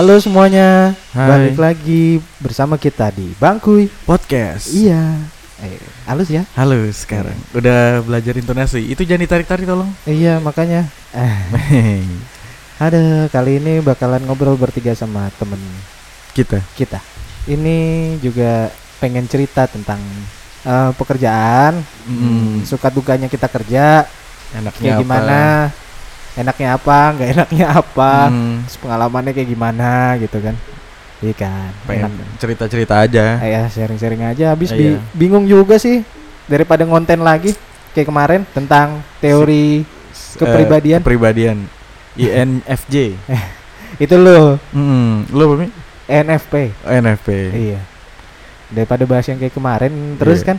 Halo semuanya, Hai. balik lagi bersama kita di Bangkuy. Podcast. Iya, eh, halus ya? Halo sekarang. Udah belajar intonasi. Itu jangan ditarik-tarik tolong. Iya makanya. Eh, ada kali ini bakalan ngobrol bertiga sama temen Kita. kita. Ini juga pengen cerita tentang eh, pekerjaan, Hmm. suka dukanya kita kerja, Enaknya kayak apa? Enaknya apa, nggak enaknya apa, Hmm. terus pengalamannya kayak gimana gitu kan? Iya kan, Pengen cerita-cerita aja. Eh, ya sharing-sharing aja habis bi- iya. bingung juga sih daripada ngonten lagi kayak kemarin tentang teori S- Kepribadian. eh, kepribadian. INFJ. itu lo Hmm. Lu apa? NFP INFP. iya daripada bahas yang kayak kemarin terus Iya. kan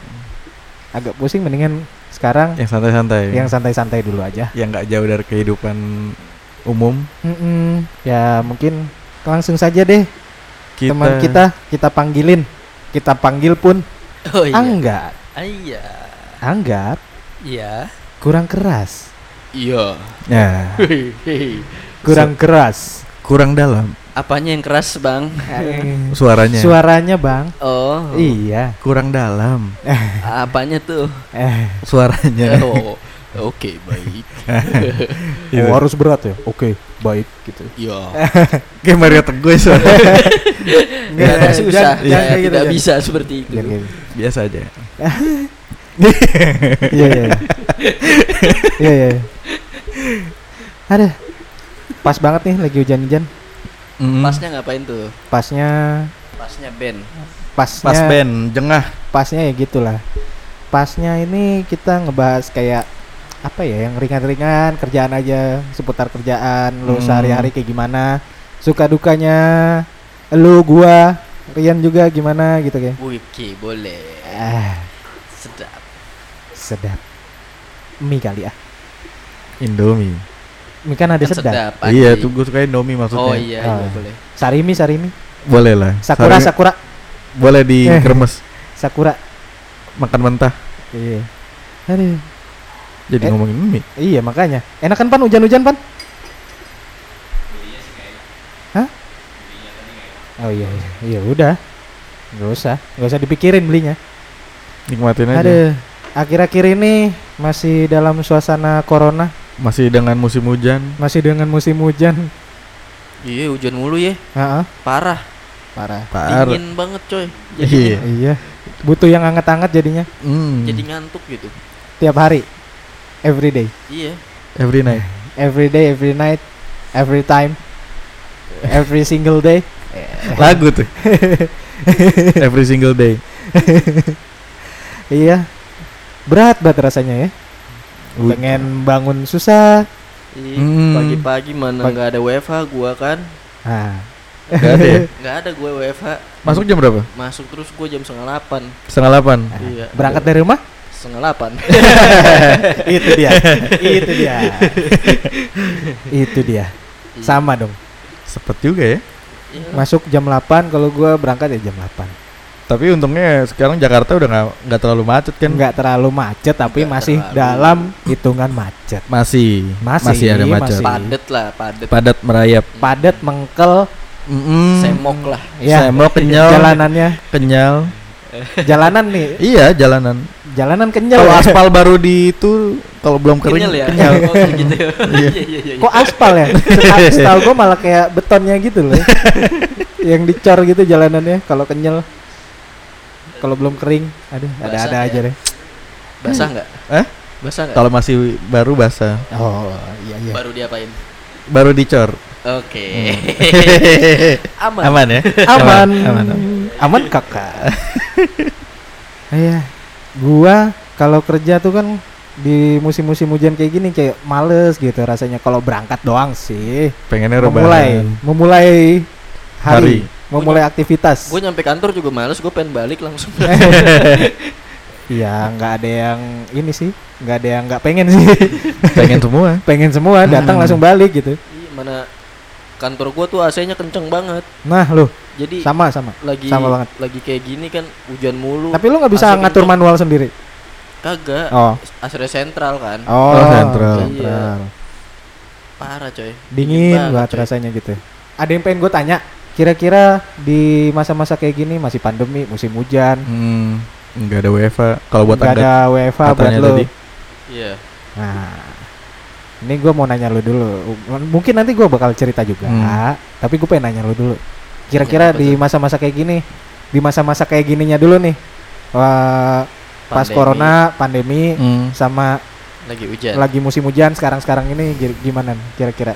agak pusing mendingan sekarang Yang santai-santai. yang santai-santai dulu aja yang nggak jauh dari kehidupan umum. Mm-mm. ya mungkin langsung saja deh Kita teman kita kita panggilin kita panggil pun Oh iya. Anggat Ah, Iya. Anggat Iya. kurang keras Iya. Ya, kurang keras kurang dalam Apanya yang keras, Bang? Eh, suaranya. suaranya bang Oh. iya kurang dalam Apanya tuh? eh suaranya. Oh. Oke, baik. Iya. Oh, harus berat ya? Oke, baik gitu. Iya. Kayak Mario Teguh suara. Enggak Jangan- susah. jangan- jangan gitu, tidak jangan. bisa seperti itu. Jangan gitu. Biasa aja. Iya, iya. iya. Iya, iya. iya. Ada. Pas banget nih lagi hujan-hujan. Mm. Pasnya ngapain tuh? Pasnya Pasnya band. pasnya Pas band jengah. pasnya ya gitulah. Pasnya ini kita ngebahas kayak apa ya yang ringan-ringan kerjaan aja seputar kerjaan lu Hmm. sehari-hari kayak gimana suka dukanya lu gua Rian juga gimana gitu kayak Oke, boleh. ah Sedap. sedap mie kali ya Indomie. Mie kan ada Kan sedap, sedap. Iya, tuh gue suka Indomie maksudnya. Oh iya, iya Ah. boleh. sarimi sarimi Boleh lah. sakura Sarimi sakura Boleh di Eh. kremes sakura makan mentah. iya aduh Jadi Eh. ngomongin mie. iya makanya enakan pan hujan-hujan pan Hah? Oh iya, iya, iya udah, nggak usah, nggak usah dipikirin belinya. Nikmatin aja. Ada, akhir-akhir ini masih dalam suasana corona, Masih dengan musim hujan. masih dengan musim hujan. Iya, hujan mulu ya. Heeh, Parah. parah. Par. Dingin banget, coy. Iya. Jadi Iya, butuh yang hangat-hangat jadinya Hmm. jadi ngantuk gitu. tiap hari, every day, Iya. every night. every day, every night, every time, every single day. Lagu tuh. every single day. Iya, berat banget rasanya ya. Pengen bangun susah. Iya, Hmm. Pagi-pagi mana nggak ada WFH gua kan? Nah, Gak ada ya? Nggak ada gue WFH. Masuk jam berapa? Masuk terus gue jam setengah delapan. Setengah delapan. Iya. berangkat dari rumah? Setengah delapan. itu dia itu dia itu dia sama dong Sepet juga ya. Iya. masuk jam 8 kalau gua berangkat ya jam 8 Tapi untungnya sekarang Jakarta udah nggak nggak terlalu macet kan? nggak terlalu macet tapi Nggak masih terlalu. dalam hitungan macet Masih. Masih, ada macet. masih. Padet lah, padet. Padat merayap. padat mengkel Mm-mm. Semok lah. ya Semok kenyal. jalanannya Kenyal. jalanan nih Iya jalanan. jalanan kenyal Kalau ya. aspal baru di itu kalau belum kering Kenyal ya. kenyal. Oh, gitu. Iya iya iya. kok aspal ya setahu gua malah kayak betonnya gitu loh yang dicor gitu jalanannya kalau kenyal kalau belum kering aduh ada Basah ada ya. aja deh Basah nggak? Eh? Basah nggak? Kalau masih baru basah, oh iya iya Baru diapain? baru dicor. Oke. Aman. Aman ya? aman aman. aman, kakak iya gua kalau kerja tuh kan di musim-musim hujan kayak gini kayak males gitu rasanya kalau berangkat doang sih Pengennya memulai rebahan. memulai hari, Hari. Memulai aktivitas Gue nyampe kantor juga males, gue pengen balik langsung. Iya nggak ada yang ini sih nggak ada yang nggak pengen sih Pengen semua. pengen semua datang Hmm. langsung balik gitu Iya, mana kantor gua tuh AC-nya kenceng banget. nah lu Jadi sama sama lagi sama banget. lagi kayak gini kan hujan mulu. tapi lu nggak bisa AC ngatur kenceng. manual sendiri Kagak. oh AC sentral kan. oh, Oh, sentral. sentral. Parah coy. dingin banget, banget coy. rasanya gitu ada yang pengen gue tanya. Kira-kira di masa-masa kayak gini masih pandemi, musim hujan, Hmm, nggak ada WFA. Kalau buat nggak ada WFA buat lo. Iya. Nah, ini gue mau nanya lu dulu. M- Mungkin nanti gue bakal cerita juga, Hmm. tapi gue pengen nanya lu dulu. Kira-kira di masa-masa kayak gini, di masa-masa kayak gininya dulu nih, wah, pas Pandemi, corona, pandemi, Hmm. sama lagi hujan. lagi musim hujan sekarang-sekarang ini gi- gimana kira-kira?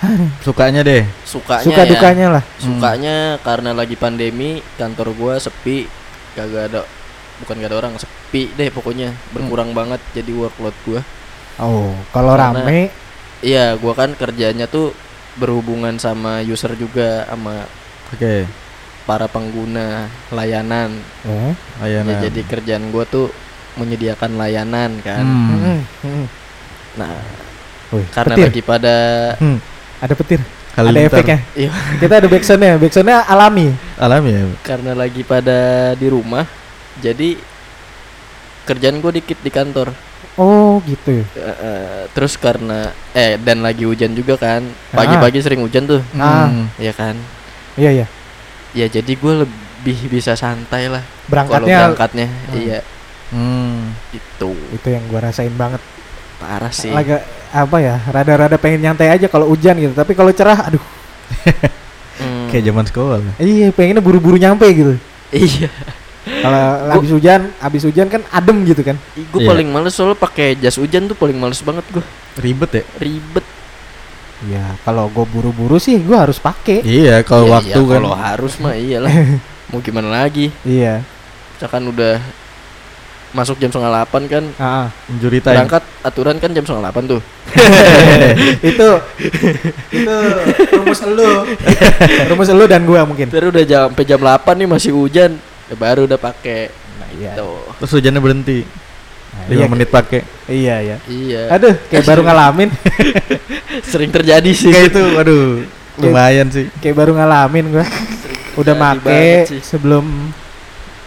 Sukanya deh. Sukanya Suka ya. dukanya lah. Sukanya karena lagi pandemi, kantor gua sepi, kagak ada bukan gak ada orang, sepi deh pokoknya. Berkurang banget jadi workload gua. Oh, kalau rame, Iya, gua kan kerjanya tuh berhubungan sama user juga sama Oke. para pengguna layanan. Ayo, Ya, nah. jadi kerjaan gua tuh menyediakan layanan kan. Hmm. hmm, hmm. Nah, Wih, karena petir. lagi pada Hmm, ada petir, Kali ada efeknya. iya, Kita ada backsoundnya, backsoundnya alami. Alami ya. karena lagi pada di rumah, jadi kerjaan gue dikit di kantor. Oh, gitu. Eh, eh, terus karena eh dan lagi hujan juga kan, pagi-pagi sering hujan tuh, Ah. Hmm. ya kan. Iya, iya. Ya jadi gue lebih bisa santai lah kalau Berangkatnya berangkatnya. Hmm. Iya, Hmm. itu itu yang gua rasain banget. Parah sih. Agak apa ya, rada-rada pengen nyantai aja kalau hujan gitu. Tapi kalau cerah, aduh, Hmm. Kayak zaman sekolah. iya pengennya buru-buru nyampe gitu. Iya, Kalau habis hujan, habis hujan kan adem gitu kan. gue Iya. paling males soalnya pakai jas hujan tuh paling males banget gue. Ribet ya. Ribet. Iya, kalau gue buru-buru sih gua harus pakai. Iya, kalau Iya, waktu iya, kan. Kalau harus mah iyalah. Mau gimana lagi? Iya. Misalkan udah masuk jam setengah delapan kan Ah, Injury time. berangkat aturan kan jam setengah delapan tuh itu itu rumus elu. rumus elu dan gua mungkin. Terus udah jam sampai jam 8 nih masih hujan ya baru udah pakai Nah, iya. tuh Terus hujannya berhenti. Nah, 5 iya, menit pakai. Iya, iya. iya Aduh, kayak baru ngalamin, sering terjadi sih Kayak itu, waduh. Lumayan sih. kayak baru ngalamin gua. Udah make banget sih. sebelum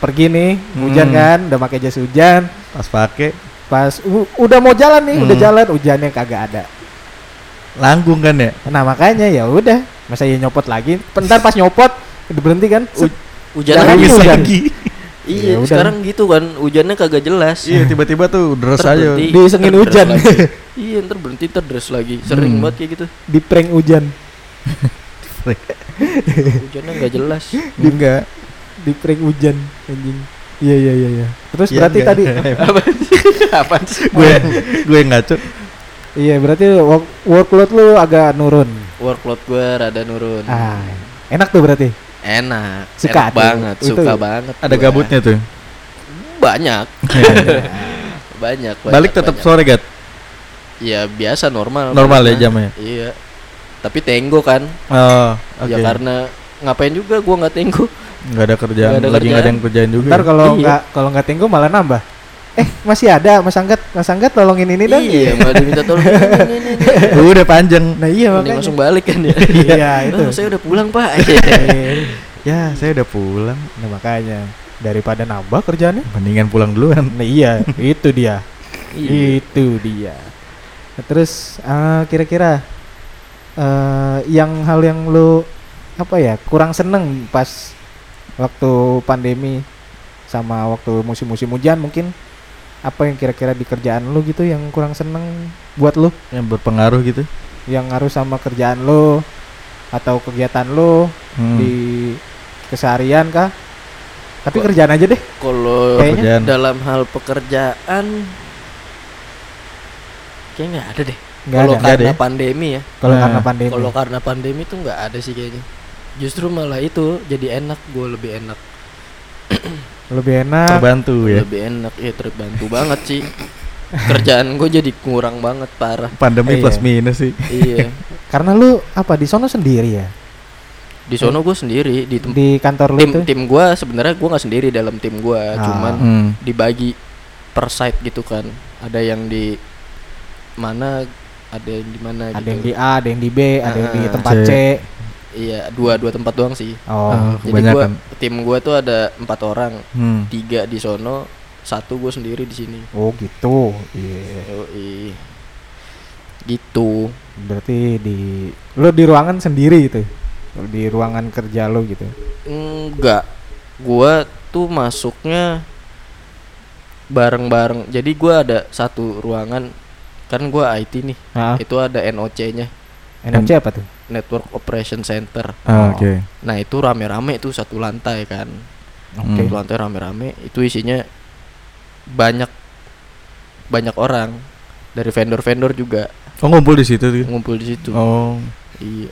pergi nih, hujan Hmm. kan, udah pakai jas hujan. Pas pakai Pas udah mau jalan nih, udah Hmm. jalan hujannya kagak ada. langgung kan ya. Nah, makanya ya udah, masa ya nyopot lagi. Bentar pas nyopot udah berhenti kan. Hujan lagi hujan. lagi. iya Ya udah. sekarang gitu kan hujannya kagak jelas Iya, tiba-tiba tuh deres Ntar aja. deres hujan. iya ntar berhenti ntar deres lagi sering Hmm. banget kayak gitu Di prank hujan, hujannya nggak jelas Enggak. Di prank hujan anjing. Iya iya iya iya. Terus Iya, berarti enggak. tadi apa sih apa sih gue gue ngaco. iya berarti work, workload lu agak nurun. workload gue rada nurun Ah, enak tuh berarti. enak Suka enak tuh. banget Itu suka banget Ada gua. gabutnya tuh. banyak banyak, banyak Balik tetap banyak. sore, Gat. ya biasa normal Normal ya baliknya. jamnya. iya tapi tenggo kan Oh, oke. ya karena ngapain juga gua nggak tenggo Nggak ada kerjaan, Nggak ada lagi nggak ada kerjaan. yang kerjain juga. Ntar kalau Iya. nggak kalau nggak tenggo malah nambah. Eh masih ada Mas Anggat, Mas Anggat tolongin ini dong. iya malah diminta tolong ini, ini, ini, ini. udah panjang. Nah iya makanya. langsung balik kan ya Iya itu. Oh, saya udah pulang pak Ya, saya udah pulang. Nah makanya daripada nambah kerjaannya. Mendingan pulang duluan. Nah iya itu dia, Iya. itu dia. Nah, terus eh, kira-kira eh yang hal yang lu apa ya kurang seneng pas waktu pandemi sama waktu musim-musim hujan mungkin apa yang kira-kira di kerjaan lu gitu yang kurang seneng buat lu Yang berpengaruh gitu. yang ngaruh sama kerjaan lu atau kegiatan lu Hmm. di keseharian kah? Tapi Kok- kerjaan aja deh. kalau Kayaknya dalam hal pekerjaan kayak nggak ada deh Nggak kalau ada. Nggak ada karena ya? pandemi ya Kalau Nah, karena pandemi. kalau karena pandemi tuh nggak ada sih kayaknya justru malah itu jadi enak gue lebih enak lebih enak. Terbantu ya. lebih enak ya terbantu banget sih kerjaan gue jadi kurang banget parah Pandemi Iya. plus minus sih. iya Karena lu apa di sono sendiri ya? di sono gue sendiri di Di kantor lu tim itu. tim gue sebenarnya gue nggak sendiri dalam tim gue Ah. cuman Hmm. dibagi per site gitu kan ada yang di mana ada yang di mana Ada gitu yang di A, ada yang di B, ada yang di Ah, tempat C. C. iya dua dua tempat doang sih Oh. Ah, jadi gua tim gue tuh ada empat orang Hmm. tiga di sono satu gue sendiri di sini Oh gitu. Iya. Yoi. gitu Berarti di lu di ruangan sendiri gitu. Di ruangan kerja lu gitu. enggak gua tuh masuknya bareng-bareng jadi gua ada satu ruangan kan gua IT nih Nah, itu ada NOC-nya NOC apa tuh? Network Operation Center Ah, Oke. nah itu rame-rame itu satu lantai kan Oke. satu lantai rame-rame itu isinya banyak banyak orang dari vendor-vendor juga Oh ngumpul di situ tuh. ngumpul di situ Oh. iya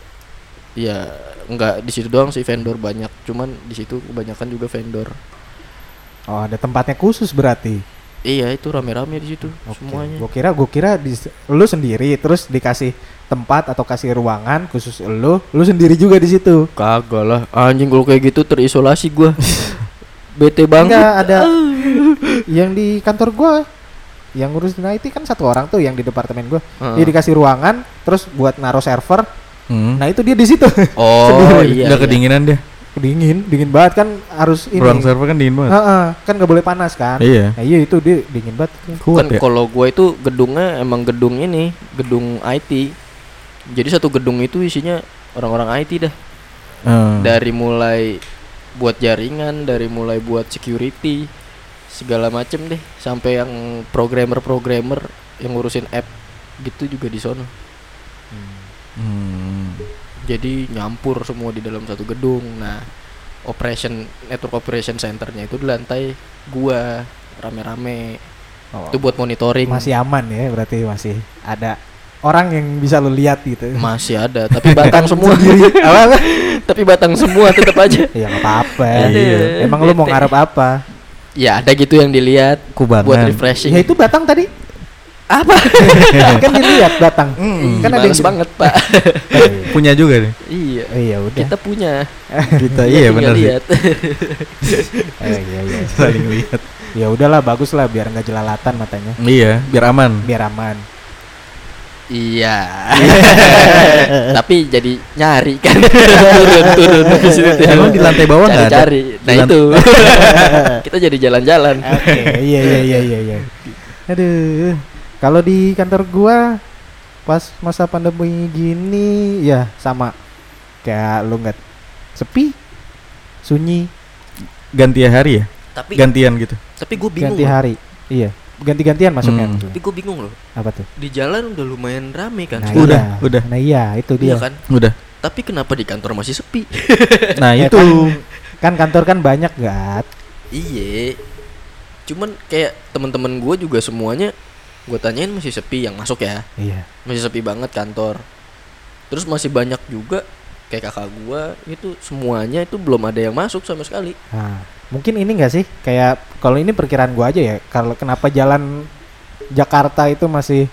iya nggak di situ doang sih vendor banyak cuman di situ kebanyakan juga vendor Oh, ada tempatnya khusus berarti. iya itu rame-rame di situ Oke. semuanya Gua kira gua kira di, lu sendiri terus dikasih tempat atau kasih ruangan khusus lu, lu sendiri juga di situ. kagak lah anjing kalau kayak gitu terisolasi gua bete banget Enggak ada yang di kantor gua yang ngurusin IT kan satu orang tuh yang di departemen gua. Heeh. Dia dikasih ruangan terus buat naruh server. Hmm. Nah, itu dia di situ. oh iya Udah iya. kedinginan dia. dingin, dingin banget kan harus ini. Ruang server kan dingin banget. Heeh, kan nggak boleh panas kan. Iya. Nah, iya itu dia dingin banget. Kuat kan ya. kalau gua itu gedungnya emang gedung ini gedung IT jadi satu gedung itu isinya orang-orang IT dah. Hmm. dari mulai buat jaringan dari mulai buat security segala macem deh. Sampai yang programmer-programmer yang ngurusin app gitu juga di sono. Hmm. jadi nyampur semua di dalam satu gedung. Nah operation network operation centernya itu di lantai gua rame-rame. Oh, itu buat monitoring. Masih aman ya berarti masih ada orang yang bisa lu lihat gitu. masih ada tapi batang semua Apa? tapi batang semua tetap aja ya nggak apa-apa. Iya. Emang lu mau ngarep apa? ya ada gitu yang dilihat Kubangan. buat refreshing Ya itu batang tadi. apa kan dilihat batang. Mm. Kan ada yang Males banget pak Punya juga nih. iya Oh, iya udah. kita punya Kita iya benar sih. lihat. Eh, iya iya. Saling lihat. Ya udahlah bagus lah biar nggak jelalatan matanya. Iya, biar aman. Biar aman. Iya tapi jadi nyari kan turun turun habis itu tuh. Emang di lantai bawah nggak ada? cari nah itu kita jadi jalan-jalan Oke, iya iya iya iya iya. Aduh. Kalau di kantor gua pas masa pandemi gini ya sama kayak lu nggak sepi, sunyi, Ganti hari ya? tapi Gantian gitu. tapi gue bingung ganti hari. Iya, ganti-gantian masuknya. Hmm. tapi gue bingung loh Apa tuh? di jalan udah lumayan rame kan Nah, sekarang. Udah, iya. udah. Nah iya, itu dia. iya kan Udah. tapi kenapa di kantor masih sepi Nah, Ya itu. Kan kantor kan banyak gak? Iya. Cuman kayak teman-teman gue juga semuanya gue tanyain masih sepi yang masuk ya. Iya. Masih sepi banget kantor. Terus masih banyak juga kayak kakak gue itu semuanya itu belum ada yang masuk sama sekali. Nah, mungkin ini enggak sih? Kayak kalau ini perkiraan gua aja ya. Kalau kenapa jalan Jakarta itu masih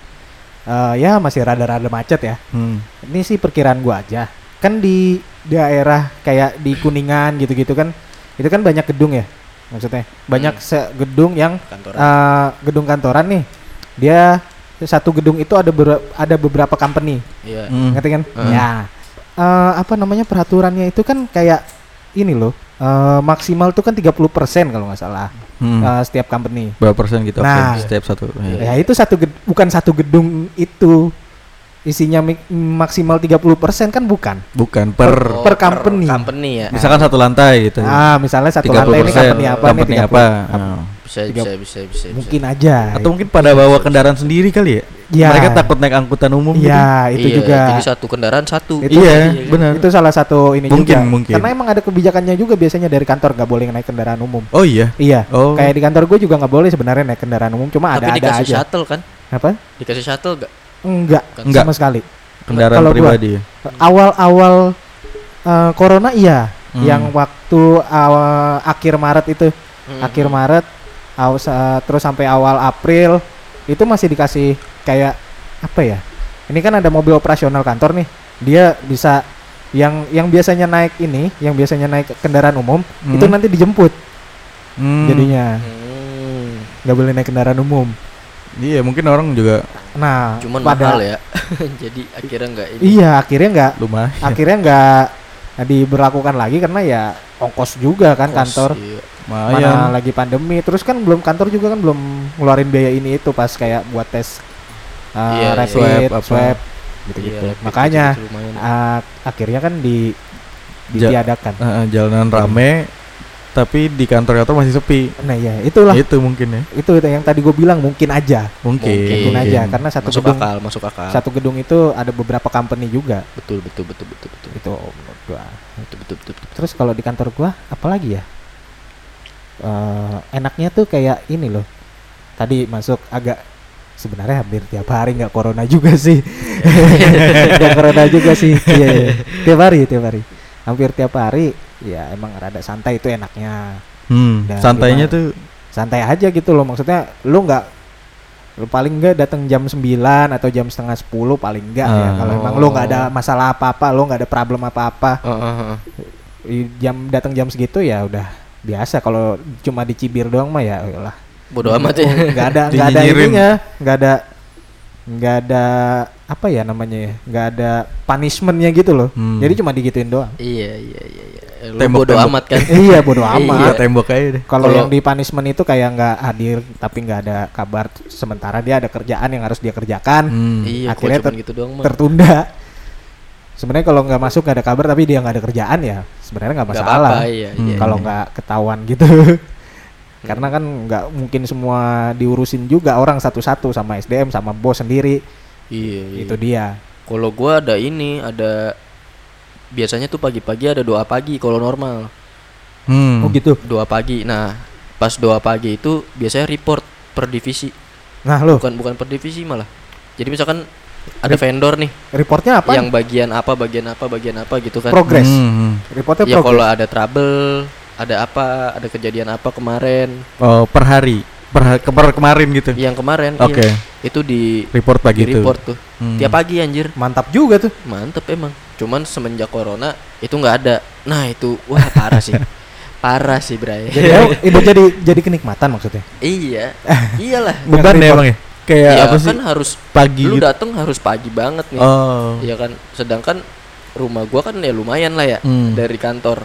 eh, ya masih rada-rada macet ya. Hmm. Ini sih perkiraan gua aja. Kan di daerah kayak di Kuningan gitu-gitu kan itu kan banyak gedung ya. Maksudnya banyak Hmm. se- gedung yang Kantor. eh, gedung kantoran nih. Dia satu gedung itu ada ber- ada beberapa company. Iya. Hmm. Ngerti kan? Hmm. Ya. Eh, apa namanya peraturannya itu kan kayak ini loh. Eh, maksimal tuh kan 30% kalau nggak salah. Hmm. eh, setiap company. Berapa persen gitu? Oke, Nah. setiap satu. Iya. Ya itu satu ged- bukan satu gedung itu isinya mi- maksimal 30% kan bukan. Bukan per Oh, per company. company ya. misalkan satu lantai gitu. Ah, misalnya satu lantai ini 30%, company apa nih company 30. apa? Bisa Tiga- bisa bisa bisa. bisa. Mungkin aja. Atau mungkin pada bawa kendaraan sendiri kali ya? Ya. Mereka takut naik angkutan umum gitu. Ya, itu Iya, juga. Jadi satu kendaraan satu. Itu- Iya, kan? benar. Itu salah satu ini Mungkin, juga. mungkin. Karena emang ada kebijakannya juga biasanya dari kantor nggak boleh naik kendaraan umum. Oh iya. Iya. Oh. Kayak di kantor gue juga nggak boleh sebenarnya naik kendaraan umum, cuma Tapi ada ada dikasih aja. shuttle kan? Apa? Dikasih shuttle gak? Enggak, Enggak. sama sekali. Kendaraan gua- pribadi. ya? Awal-awal eh, corona iya, Hmm. yang waktu awal akhir Maret itu, Hmm. akhir Maret, aw- sa- terus sampai awal April itu masih dikasih kayak apa ya? Ini kan ada mobil operasional kantor nih, dia bisa yang yang biasanya naik ini, yang biasanya naik kendaraan umum itu Hmm. nanti dijemput Hmm. jadinya Hmm. nggak boleh naik kendaraan umum. Iya, mungkin orang juga Nah, Cuman pada mahal ya. Jadi akhirnya nggak ini. Iya, akhirnya nggak lumayan. akhirnya nggak diberlakukan lagi karena ya ongkos juga kan Kos, kantor iya. Mana lagi pandemi terus kan belum kantor juga kan belum ngeluarin biaya ini itu pas kayak buat tes uh, Iya, rapid, swab, apa. swab, gitu-gitu. Iya, rapid Makanya uh, akhirnya kan di ditiadakan. Heeh, jalanan rame tapi di kantor-kantor masih sepi. Nah iya itulah Itu mungkin ya. itu yang tadi gue bilang mungkin aja, Mungkin. mungkin aja karena satu masuk gedung akal, masuk akal. satu gedung itu ada beberapa company juga Betul, betul, betul, betul, betul. itu menurut gua. Betul, betul, betul, betul. Terus kalau di kantor gua apalagi ya? Eh, enaknya tuh kayak ini loh. Tadi masuk agak sebenarnya hampir tiap hari nggak corona juga sih. Nggak corona juga sih. Iya, iya. tiap hari, tiap hari. Hampir tiap hari ya emang rada santai itu enaknya. Hmm, Dan santainya gimana? tuh Santai aja gitu loh. Maksudnya lu nggak lu paling enggak datang jam 9 atau jam setengah 10 paling enggak ya Ah. kalau emang lu nggak ada masalah apa-apa lu nggak ada problem apa-apa Heeh, heeh. I- jam datang jam segitu ya udah biasa kalau cuma dicibir doang mah ya lah Bodoh amat ya. nggak ada nggak ada ininya nggak ada nggak ada apa ya namanya ya nggak ada punishmentnya gitu loh Hmm. jadi cuma digituin doang Iya, iya, iya, iya. Lu Tembok, bodoh tembok. amat kan. iya bodo Iya. amat Iya, tembok aja deh. kalau yang di punishment itu kayak nggak hadir tapi nggak ada kabar sementara dia ada kerjaan yang harus dia kerjakan Hmm. Iya, Akhirnya ter- gitu doang mah. tertunda sebenarnya kalau nggak masuk nggak ada kabar tapi dia nggak ada kerjaan ya sebenarnya nggak masalah apa-apa, iya, Hmm. iya. kalau nggak ketahuan gitu karena kan nggak mungkin semua diurusin juga orang satu-satu sama SDM sama bos sendiri Iya, iya. itu dia Kalau gua ada ini, ada biasanya tuh pagi-pagi ada doa pagi kalau normal. Hmm. oh gitu Doa pagi. Nah, pas doa pagi itu biasanya report per divisi. nah lo Bukan bukan per divisi malah. Jadi misalkan ada vendor nih reportnya apa yang bagian apa, bagian apa, bagian apa gitu kan. progres Hmm. reportnya Ya kalau ada trouble, ada apa, ada kejadian apa kemarin. Oh, per hari. Per, ke- per kemarin gitu. Yang kemarin Oke. iya, itu di Report pagi di itu. report tuh. Hmm. Tiap pagi anjir. mantap juga tuh Mantep emang. Cuman semenjak corona itu nggak ada. Nah itu wah parah sih. parah sih Bray. jadi itu jadi jadi kenikmatan maksudnya iya. Iyalah. Beban ya emang ya? Kayak Iya apa sih? kan harus Pagi lu gitu. dateng harus pagi banget nih. Oh. Iya kan. Sedangkan rumah gua kan ya lumayan lah ya Hmm. dari kantor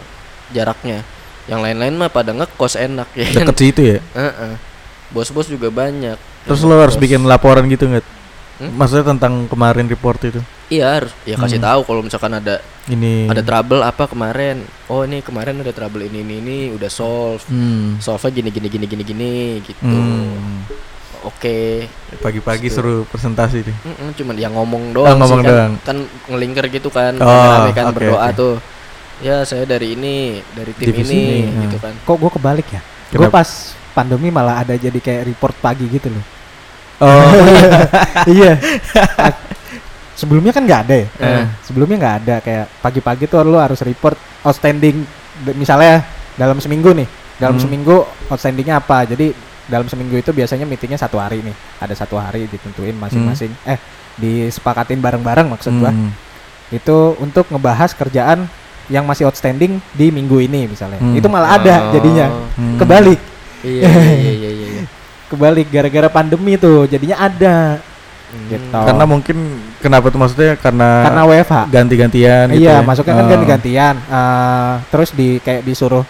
jaraknya. Yang lain-lain mah pada ngekos enak ya. kan? Deket situ ya. Heeh. Bos-bos juga banyak. Terus lo harus bikin laporan gitu nggak? Hmm? Maksudnya tentang kemarin report itu. Iya harus. Ya kasih Hmm. tahu kalau misalkan ada Ini. ada trouble apa kemarin. Oh ini kemarin ada trouble ini ini ini udah solve. Hmm. Solve gini gini gini gini gini gitu. Hmm. Oke. Pagi-pagi Gitu. seru presentasi deh. Mm-mm, cuman yang ngomong doang ngomong sih kan, doang. kan ngelingker gitu kan, Oh, rame-rame kan oke, berdoa oke. tuh. Ya saya dari ini, dari tim Divisi ini, ini, gitu nah. kan. kok gue kebalik ya gue pas pandemi malah ada jadi kayak report pagi gitu loh Oh. iya A- sebelumnya kan nggak ada ya Eh. sebelumnya nggak ada kayak pagi-pagi tuh lu harus report outstanding misalnya dalam seminggu nih dalam Hmm. seminggu outstandingnya apa jadi dalam seminggu itu biasanya meetingnya satu hari nih ada satu hari ditentuin masing-masing eh disepakatin bareng-bareng maksud gua Hmm. itu untuk ngebahas kerjaan yang masih outstanding di minggu ini misalnya Hmm. itu malah ada Oh, jadinya Hmm. kebalik Iya, iya, iya, iya, iya, iya. kebalik gara-gara pandemi tuh jadinya ada Hmm. gitu Karena mungkin kenapa tuh maksudnya karena, karena WFH ganti-gantian gitu iya ya? masuknya kan Oh. ganti-gantian Eh, terus di kayak disuruh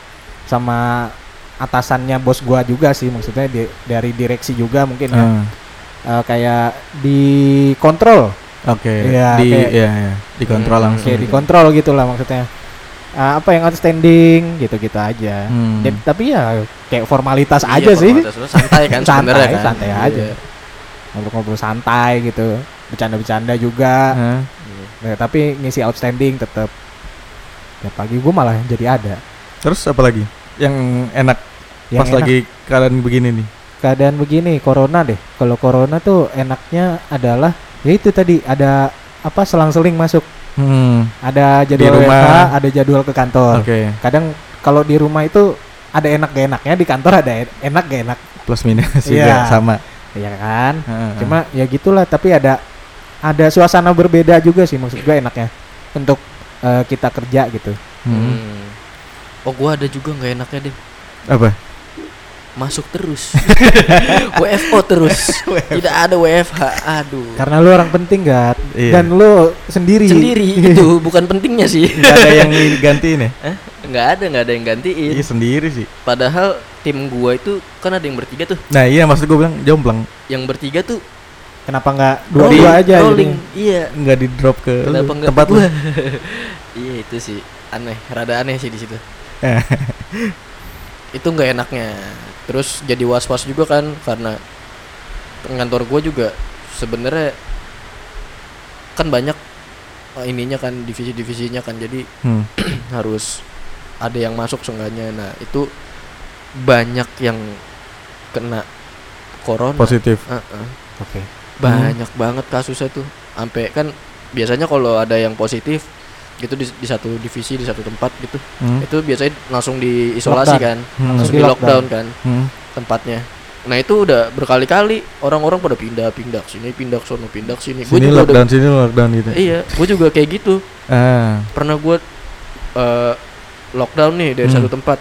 sama atasannya bos gua juga sih maksudnya di- dari direksi juga mungkin ya Ah, Eh, kayak dikontrol Oke, Iya, di kayak- ya, ya, dikontrol Hmm, langsung. kayak dikontrol gitu lah maksudnya Eh, apa yang outstanding gitu-gitu aja Hmm. Dan- tapi ya kayak formalitas Iya, aja sih formalitas lu santai kan Santai, sebenarnya kan. santai aja. Iya. ngobrol-ngobrol santai gitu bercanda-bercanda juga Hah? Nah, tapi ngisi outstanding tetap ya pagi gue malah jadi ada Terus apa lagi? Yang enak Yang pas enak. lagi kalian begini nih. keadaan begini corona deh kalau corona tuh enaknya adalah ya itu tadi ada apa selang-seling masuk Hmm. ada jadwal rumah. WFH ada jadwal ke kantor Oke, kadang kalau di rumah itu ada enak gak enaknya di kantor ada en- enak gak enak plus minus juga sama. ya kan Heeh. cuma ya gitulah tapi ada ada suasana berbeda juga sih maksud gue enaknya untuk eh, kita kerja gitu Hmm. Hmm. Oh gua ada juga nggak enaknya deh. Apa? Masuk terus. WFO terus. Tidak ada WFH. Aduh. karena lu orang penting gak Iya. dan lu sendiri Sendiri itu bukan pentingnya sih. Gak ada yang gantiin ya? Hah? Nggak ada, nggak ada yang gantiin. Iya sendiri sih. Padahal tim gua itu kan ada yang bertiga tuh. Nah iya maksud gue bilang jomplang. Yang bertiga tuh Kenapa nggak Rolling, dua-dua aja rolling. jadinya? Iya. Nggak di drop ke Kenapa tempat lu. gua? iya itu sih aneh, rada aneh sih di situ. itu nggak enaknya. Terus jadi was-was juga kan karena kantor gue juga sebenarnya kan banyak eh, ininya kan divisi-divisinya kan jadi Hmm. harus ada yang masuk seenggaknya. Nah, itu banyak yang kena corona. Positif. Heeh. Oke. banyak banget kasusnya tuh sampai kan biasanya kalau ada yang positif gitu di, di satu divisi di satu tempat gitu Hmm. itu biasanya langsung diisolasi Lockdown. kan Hmm. langsung Di di lockdown. lockdown kan Hmm. tempatnya nah itu udah berkali-kali orang-orang pada pindah pindah ke sini pindah ke sono pindah ke sini Gua Sini juga lockdown, sini lockdown gitu. udah, iya gue juga kayak gitu Ah. pernah gue eh, lockdown nih dari Hmm. satu tempat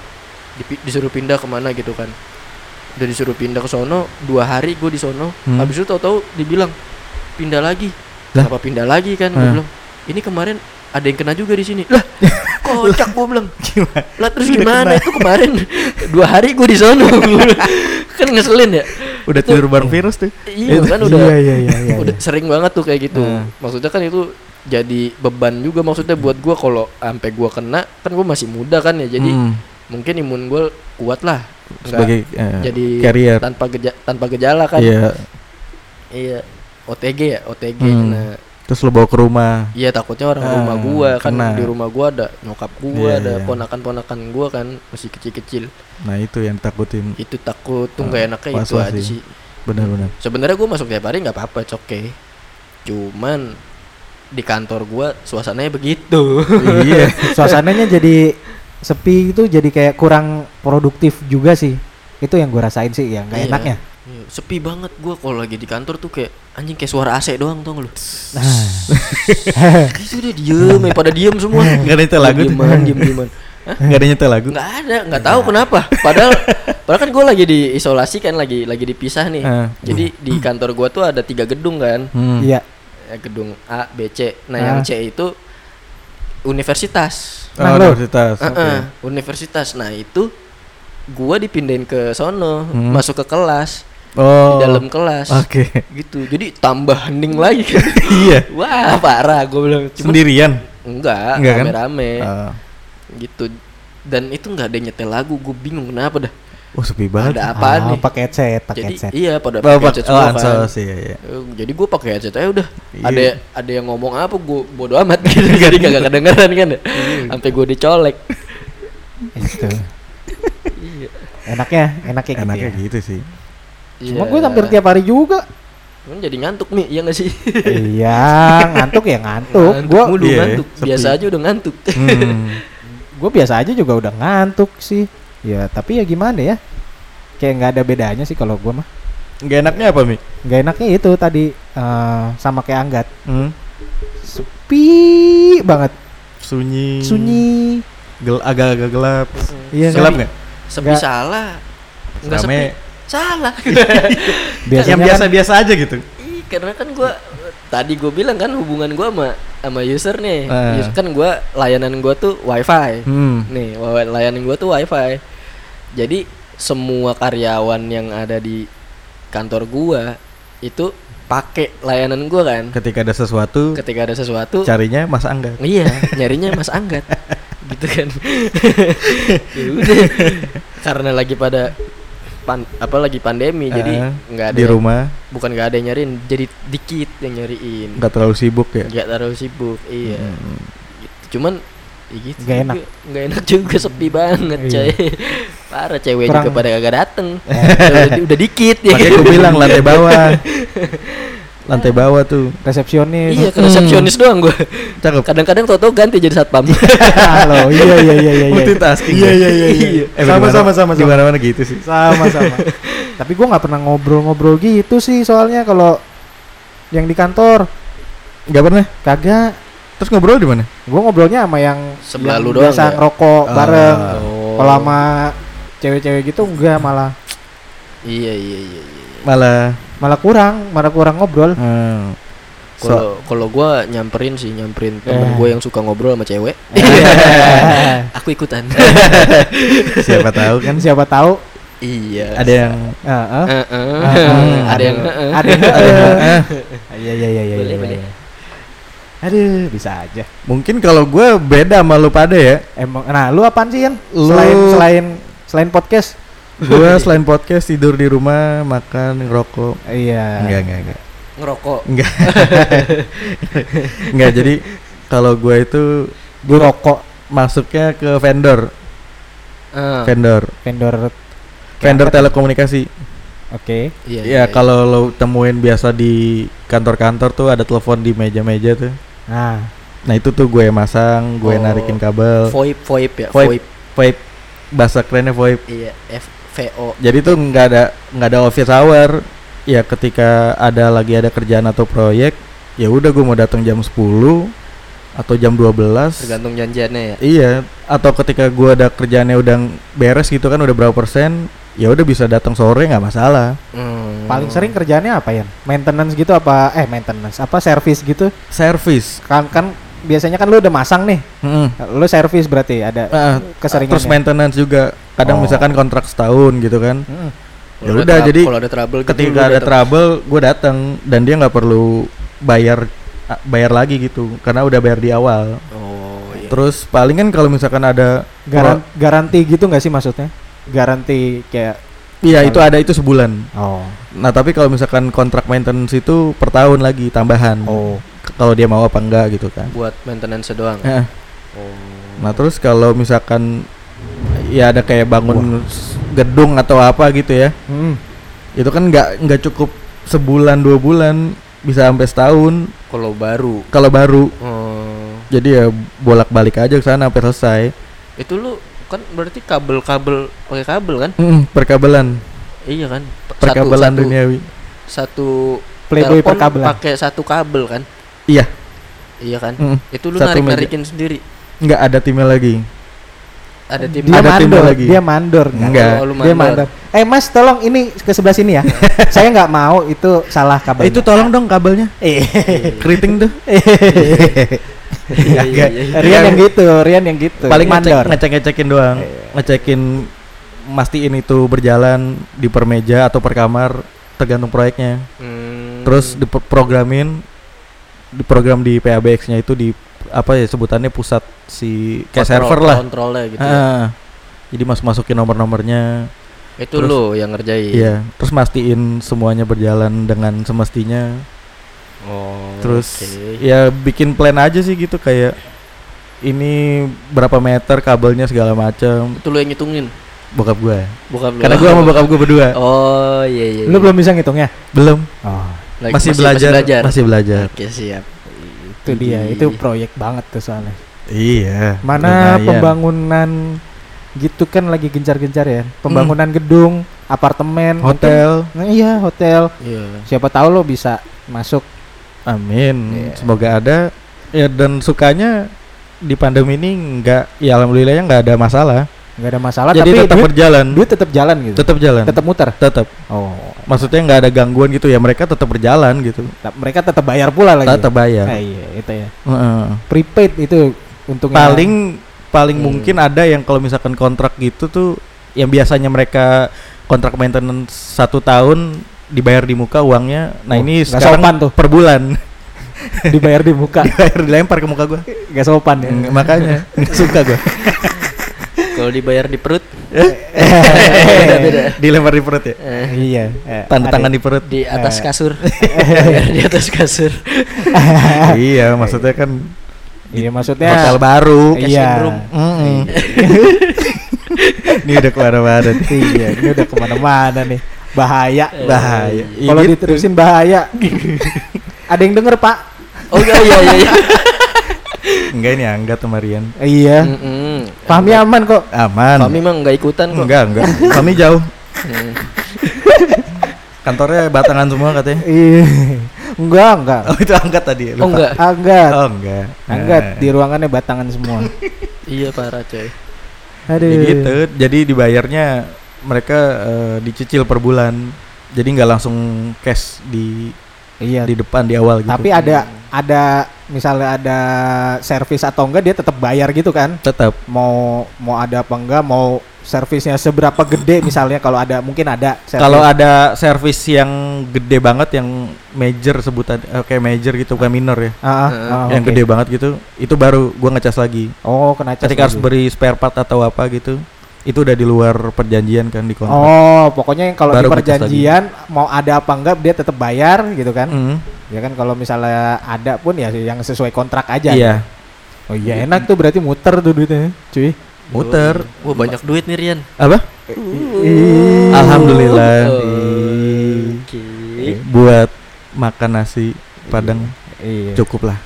dipi- disuruh pindah ke mana gitu kan udah disuruh pindah ke sono dua hari gue di sono Hmm. habis itu tahu-tahu dibilang pindah lagi Lah? kenapa pindah lagi kan gue Ah. bilang ini kemarin ada yang kena juga di sini lah kocak gue bilang Gimana? lah terus Udah gimana kena. itu kemarin dua hari gue di bilang, kan ngeselin ya Udah Itu- tidur bareng virus tuh. iya Itu- kan udah Iya iya iya iya. udah sering banget tuh kayak gitu Ah. maksudnya kan itu jadi beban juga maksudnya buat gua kalau sampai gua kena kan gua masih muda kan ya jadi Hmm. mungkin imun gua kuat lah sebagai eh, jadi carrier. tanpa geja tanpa gejala kan Iya. iya OTG ya OTG Hmm. nah Terus lo bawa ke rumah. iya takutnya orang Ah, rumah gua kan kena. di rumah gua ada nyokap gua Iya, ada iya. ponakan-ponakan gua kan masih kecil-kecil Nah itu yang ditakutin. itu takut tuh Ah, nggak enaknya itu aja sih. Benar-benar. sebenarnya gua masuk tiap hari nggak apa-apa it's okay cuman di kantor gua suasananya begitu iya. Suasananya jadi sepi itu jadi kayak kurang produktif juga sih. Itu yang gue rasain sih yang nggak Iya. enaknya. Iya, sepi banget gua kalau lagi di kantor tuh kayak anjing kayak suara AC doang tau gak lu Nah, itu udah diem ya pada diem semua Nggak ada nyetel lagu tuh. dieman diem dieman Nggak ada nyetel lagu. nggak ada nggak tahu kenapa padahal padahal kan gue lagi diisolasi kan lagi lagi dipisah nih jadi di kantor gua tuh ada tiga gedung kan Hmm. iya. Eh, gedung A B C nah Ah. yang C itu universitas Oh, Nah, universitas. Oke. universitas nah itu gua dipindahin ke sono Hmm. masuk ke kelas Oh. di dalam kelas Oke. gitu jadi tambah hening lagi kan iya. wah parah gue bilang Cuman- Sendirian. enggak Enggak kan? rame-rame Ah. gitu dan itu nggak ada nyetel lagu gue bingung kenapa dah Oh sepi banget. ada apaan Ah, nih pakai headset, pakai jadi headset. iya pada Oh, pakai pak- headset oh, semua kan ansos, iya, iya. Eh, jadi gue pakai headset aja udah Iya. ada ada yang ngomong apa gue bodo amat gitu jadi kagak kedengeran kan ya sampai gue dicolek Itu. iya Enaknya, enaknya, Enaknya gitu. ya. gitu sih. Cuma gue hampir tiap hari juga. Cuman jadi ngantuk nih iya gak sih iya, ngantuk ya ngantuk. Ngantuk Gue mulu Iya, ngantuk sepi. biasa aja udah ngantuk Hmm. gue biasa aja juga udah ngantuk sih. Ya, tapi ya gimana ya? Kayak nggak ada bedanya sih kalau gue mah. Nggak enaknya apa mi? Nggak enaknya itu tadi eh, sama kayak anggat. Hmm. Sepi banget, Sunyi. sunyi. Gel agak-agak gelap. Iya, gelap nggak? sepi Nggak. salah nggak sepi. Salah Biasanya yang kan- biasa-biasa aja gitu. Ih, karena kan gua tadi gue bilang kan hubungan gua sama sama user nih Ah. User- kan gua layanan gua tuh wifi Hmm. nih layanan gua tuh wifi jadi semua karyawan yang ada di kantor gua itu pakai layanan gua kan Ketika ada sesuatu, ketika ada sesuatu carinya Mas Angga. iya nyarinya Mas Anggat gitu kan Ya udah. karena lagi pada pan apa lagi pandemi jadi Ah, nggak ada di rumah bukan nggak ada yang nyariin jadi dikit yang nyariin nggak terlalu sibuk ya. nggak terlalu sibuk iya Hmm. gitu. cuman ya gitu Nggak enak. nggak enak juga sepi banget Iya. coy parah cewek Kurang- juga pada kagak dateng udah, udah dikit ya Makanya gue bilang lantai bawah. lantai bawah tuh. resepsionis. iya ke resepsionis doang gue Cakep. kadang-kadang tau-tau ganti jadi satpam Halo, iya iya iya iya. iya. Multitasking. Iya ya? iya iya. iya. Eh, sama, sama sama sama. Di mana-mana gitu sih. Sama sama. Tapi gua nggak pernah ngobrol-ngobrol gitu sih soalnya kalau yang di kantor Gak pernah. kagak. Terus ngobrol di mana? Gua ngobrolnya sama yang Sebelah lu doang biasa nggak? ngerokok Ah. bareng. Oh. Kalau sama cewek-cewek gitu enggak malah iya iya iya iya. Malah. Malah kurang, malah kurang ngobrol. Hmm. So, kalau kalau gue nyamperin sih nyamperin temen Eh. gue yang suka ngobrol sama cewek Iya. aku ikutan siapa tahu kan siapa tahu Iya. Ada yang ada yang ada yang ada yang. Iya iya iya iya. Boleh, iya, boleh. iya. Aduh, bisa aja. Mungkin kalau gue beda sama lu pada ya. Emang nah, lu apaan sih, Yan? Lu- Selain selain selain podcast? Gue selain podcast tidur di rumah, makan, ngerokok. Iya. Enggak, enggak, enggak. ngerokok. Enggak. enggak, jadi kalau gue itu Gue rokok masuknya ke vendor, Ah, vendor, vendor vendor telekomunikasi. Oke. Iya. Ya kalau lo temuin biasa di kantor-kantor tuh ada telepon di meja-meja tuh. Nah, Nah itu tuh gue masang, gue Oh. narikin kabel. VoIP, VoIP ya, VoIP. VoIP. VoIP, bahasa kerennya VoIP. Iya, F VO. Jadi tuh nggak ada nggak ada office hour. Ya ketika ada lagi ada kerjaan atau proyek, ya udah gue mau datang jam 10 atau jam 12. Tergantung janjiannya ya. Iya, atau ketika gua ada kerjaannya udah beres gitu kan udah berapa persen, ya udah bisa datang sore nggak masalah. Hmm. paling sering kerjaannya apa, Yan? Maintenance gitu apa eh maintenance, apa service gitu? Service. Kan kan biasanya kan lu udah masang nih. Mm. Lu service berarti ada Ah, keseringan. terus maintenance juga. Kadang Oh. misalkan kontrak setahun gitu kan. Mm. Ya udah, jadi kalau ada trouble gitu Ketika lu ada trouble, gue datang dan dia nggak perlu bayar ah, bayar lagi gitu karena udah bayar di awal. Oh, iya. Terus paling kan kalau misalkan ada Garan- garansi gitu nggak sih maksudnya? Garansi kayak Iya itu ada itu sebulan. oh Nah tapi kalau misalkan kontrak maintenance itu per tahun lagi tambahan. oh Kalau dia mau apa enggak gitu kan. buat maintenance doang. Heeh. Oh. Nah terus kalau misalkan ya ada kayak bangun s- gedung atau apa gitu ya, Hmm. itu kan nggak nggak cukup sebulan dua bulan bisa sampai setahun kalau baru. kalau baru. Oh. Jadi ya bolak balik aja ke sana sampai selesai. Itu lu kan berarti kabel-kabel pakai kabel kan? Mm, perkabelan, Iya kan? Perkabelan satu, duniawi. Satu Playboy perkabelan. pakai satu kabel kan? Iya, Iya kan? mm, Itu lu Satu narik meja. narikin sendiri. nggak ada timnya lagi. Ada tim dia Ada timnya mandor, lagi. dia mandor. Enggak. Oh, lu Dia mandor. mandor. Eh Mas, tolong ini ke sebelah sini ya. Saya nggak mau itu salah kabel. Itu tolong dong kabelnya. Eh, Keriting tuh. Iya, iya, iya. Rian yang gitu, Rian yang gitu. Paling mandor. ngecek ngecekin doang. Ngecekin mastiin itu berjalan di per meja atau per kamar tergantung proyeknya. Hmm. Terus diprogramin diprogram di PABX-nya itu di apa ya sebutannya pusat si kayak Kontrol- server lah. Kontrolnya gitu. ya. Ah, jadi mas masukin nomor-nomornya. Itu terus- lu yang ngerjain. Iya, terus mastiin semuanya berjalan dengan semestinya. Oh. Terus oke. ya bikin plan aja sih gitu kayak ini berapa meter kabelnya segala macam. itu lu yang ngitungin. Bokap gue. Bukan lu. Karena gue sama bokap gue berdua. Oh, iya iya. Lu iya. belum bisa ngitungnya? Belum. Oh, Lagi- masih, belajar, masih belajar. Oke, siap. itu dia. Itu proyek banget tuh soalnya. Iya. Mana lumayan. pembangunan gitu kan lagi gencar-gencar ya. Pembangunan gedung, apartemen, hotel. mungkin- Nah, iya, hotel. Iya. Siapa tahu lo bisa masuk. Amin. Iya. Semoga ada. Ya dan sukanya di pandemi ini nggak, ya alhamdulillahnya nggak ada masalah. Nggak ada masalah Jadi tapi tetap duit, berjalan. duit tetap jalan gitu. Tetap jalan. Tetap muter. Tetap. Oh. Maksudnya nggak ada gangguan gitu ya. Mereka tetap berjalan gitu. Ta- Mereka tetap bayar pula lagi. Tetap bayar. Eh, iya, itu ya. Heeh. Prepaid itu untungnya. paling paling Hmm. mungkin ada yang kalau misalkan kontrak gitu tuh yang biasanya mereka kontrak maintenance satu tahun dibayar di muka uangnya nah Oh, ini nggak sekarang tuh. per bulan dibayar di muka. dibayar dilempar ke muka gua Gak sopan ya. Mm, makanya nggak suka gua Kalau dibayar di perut dilempar di perut ya eh, iya. eh, tanda tangan di perut di atas Eh. kasur. Di atas kasur. iya maksudnya kan Iya maksudnya. hotel baru Iya. ini udah ke mana-mana nih. iya, ini udah ke mana-mana nih. Bahaya. bahaya Iya Kalau diterusin bahaya. ada yang denger pak? Oh iya iya iya. Enggak ini angga sama Rian Eh, iya. Mm-mm. Fahmi aman kok. aman Kami mah nggak ikutan kok. enggak enggak kami jauh Hmm. kantornya batangan semua katanya Iya. Enggak, enggak. Oh itu angkat tadi. Oh enggak. Anggat. Oh enggak. Anggat Nah, di ruangannya batangan semua. Iya parah coy. Aduh. ya gitu. Jadi dibayarnya mereka eh, dicicil per bulan. Jadi nggak langsung cash di Iya. di depan di awal gitu. Tapi ada ada misalnya ada servis atau enggak dia tetap bayar gitu kan? Tetap. Mau mau ada apa enggak mau servisnya seberapa gede misalnya kalau ada mungkin ada kalau ada servis yang gede banget yang major sebutan eh, kayak major gitu bukan minor ya. Ah, ah, ah, yang oke. gede banget gitu itu baru gua ngecas lagi. Oh kena cas ketika harus lagi. beri spare part atau apa gitu itu udah di luar perjanjian kan di kontrak. Oh pokoknya yang kalau di perjanjian mau ada apa enggak dia tetap bayar gitu kan? Mm, ya kan kalau misalnya ada pun ya yang sesuai kontrak aja. Iya. Oh iya enak tuh berarti muter tuh duitnya cuy. Muter. Wah banyak duit nih Rian. apa? Alhamdulillah. Oke. buat makan nasi padang iya. Cukup lah.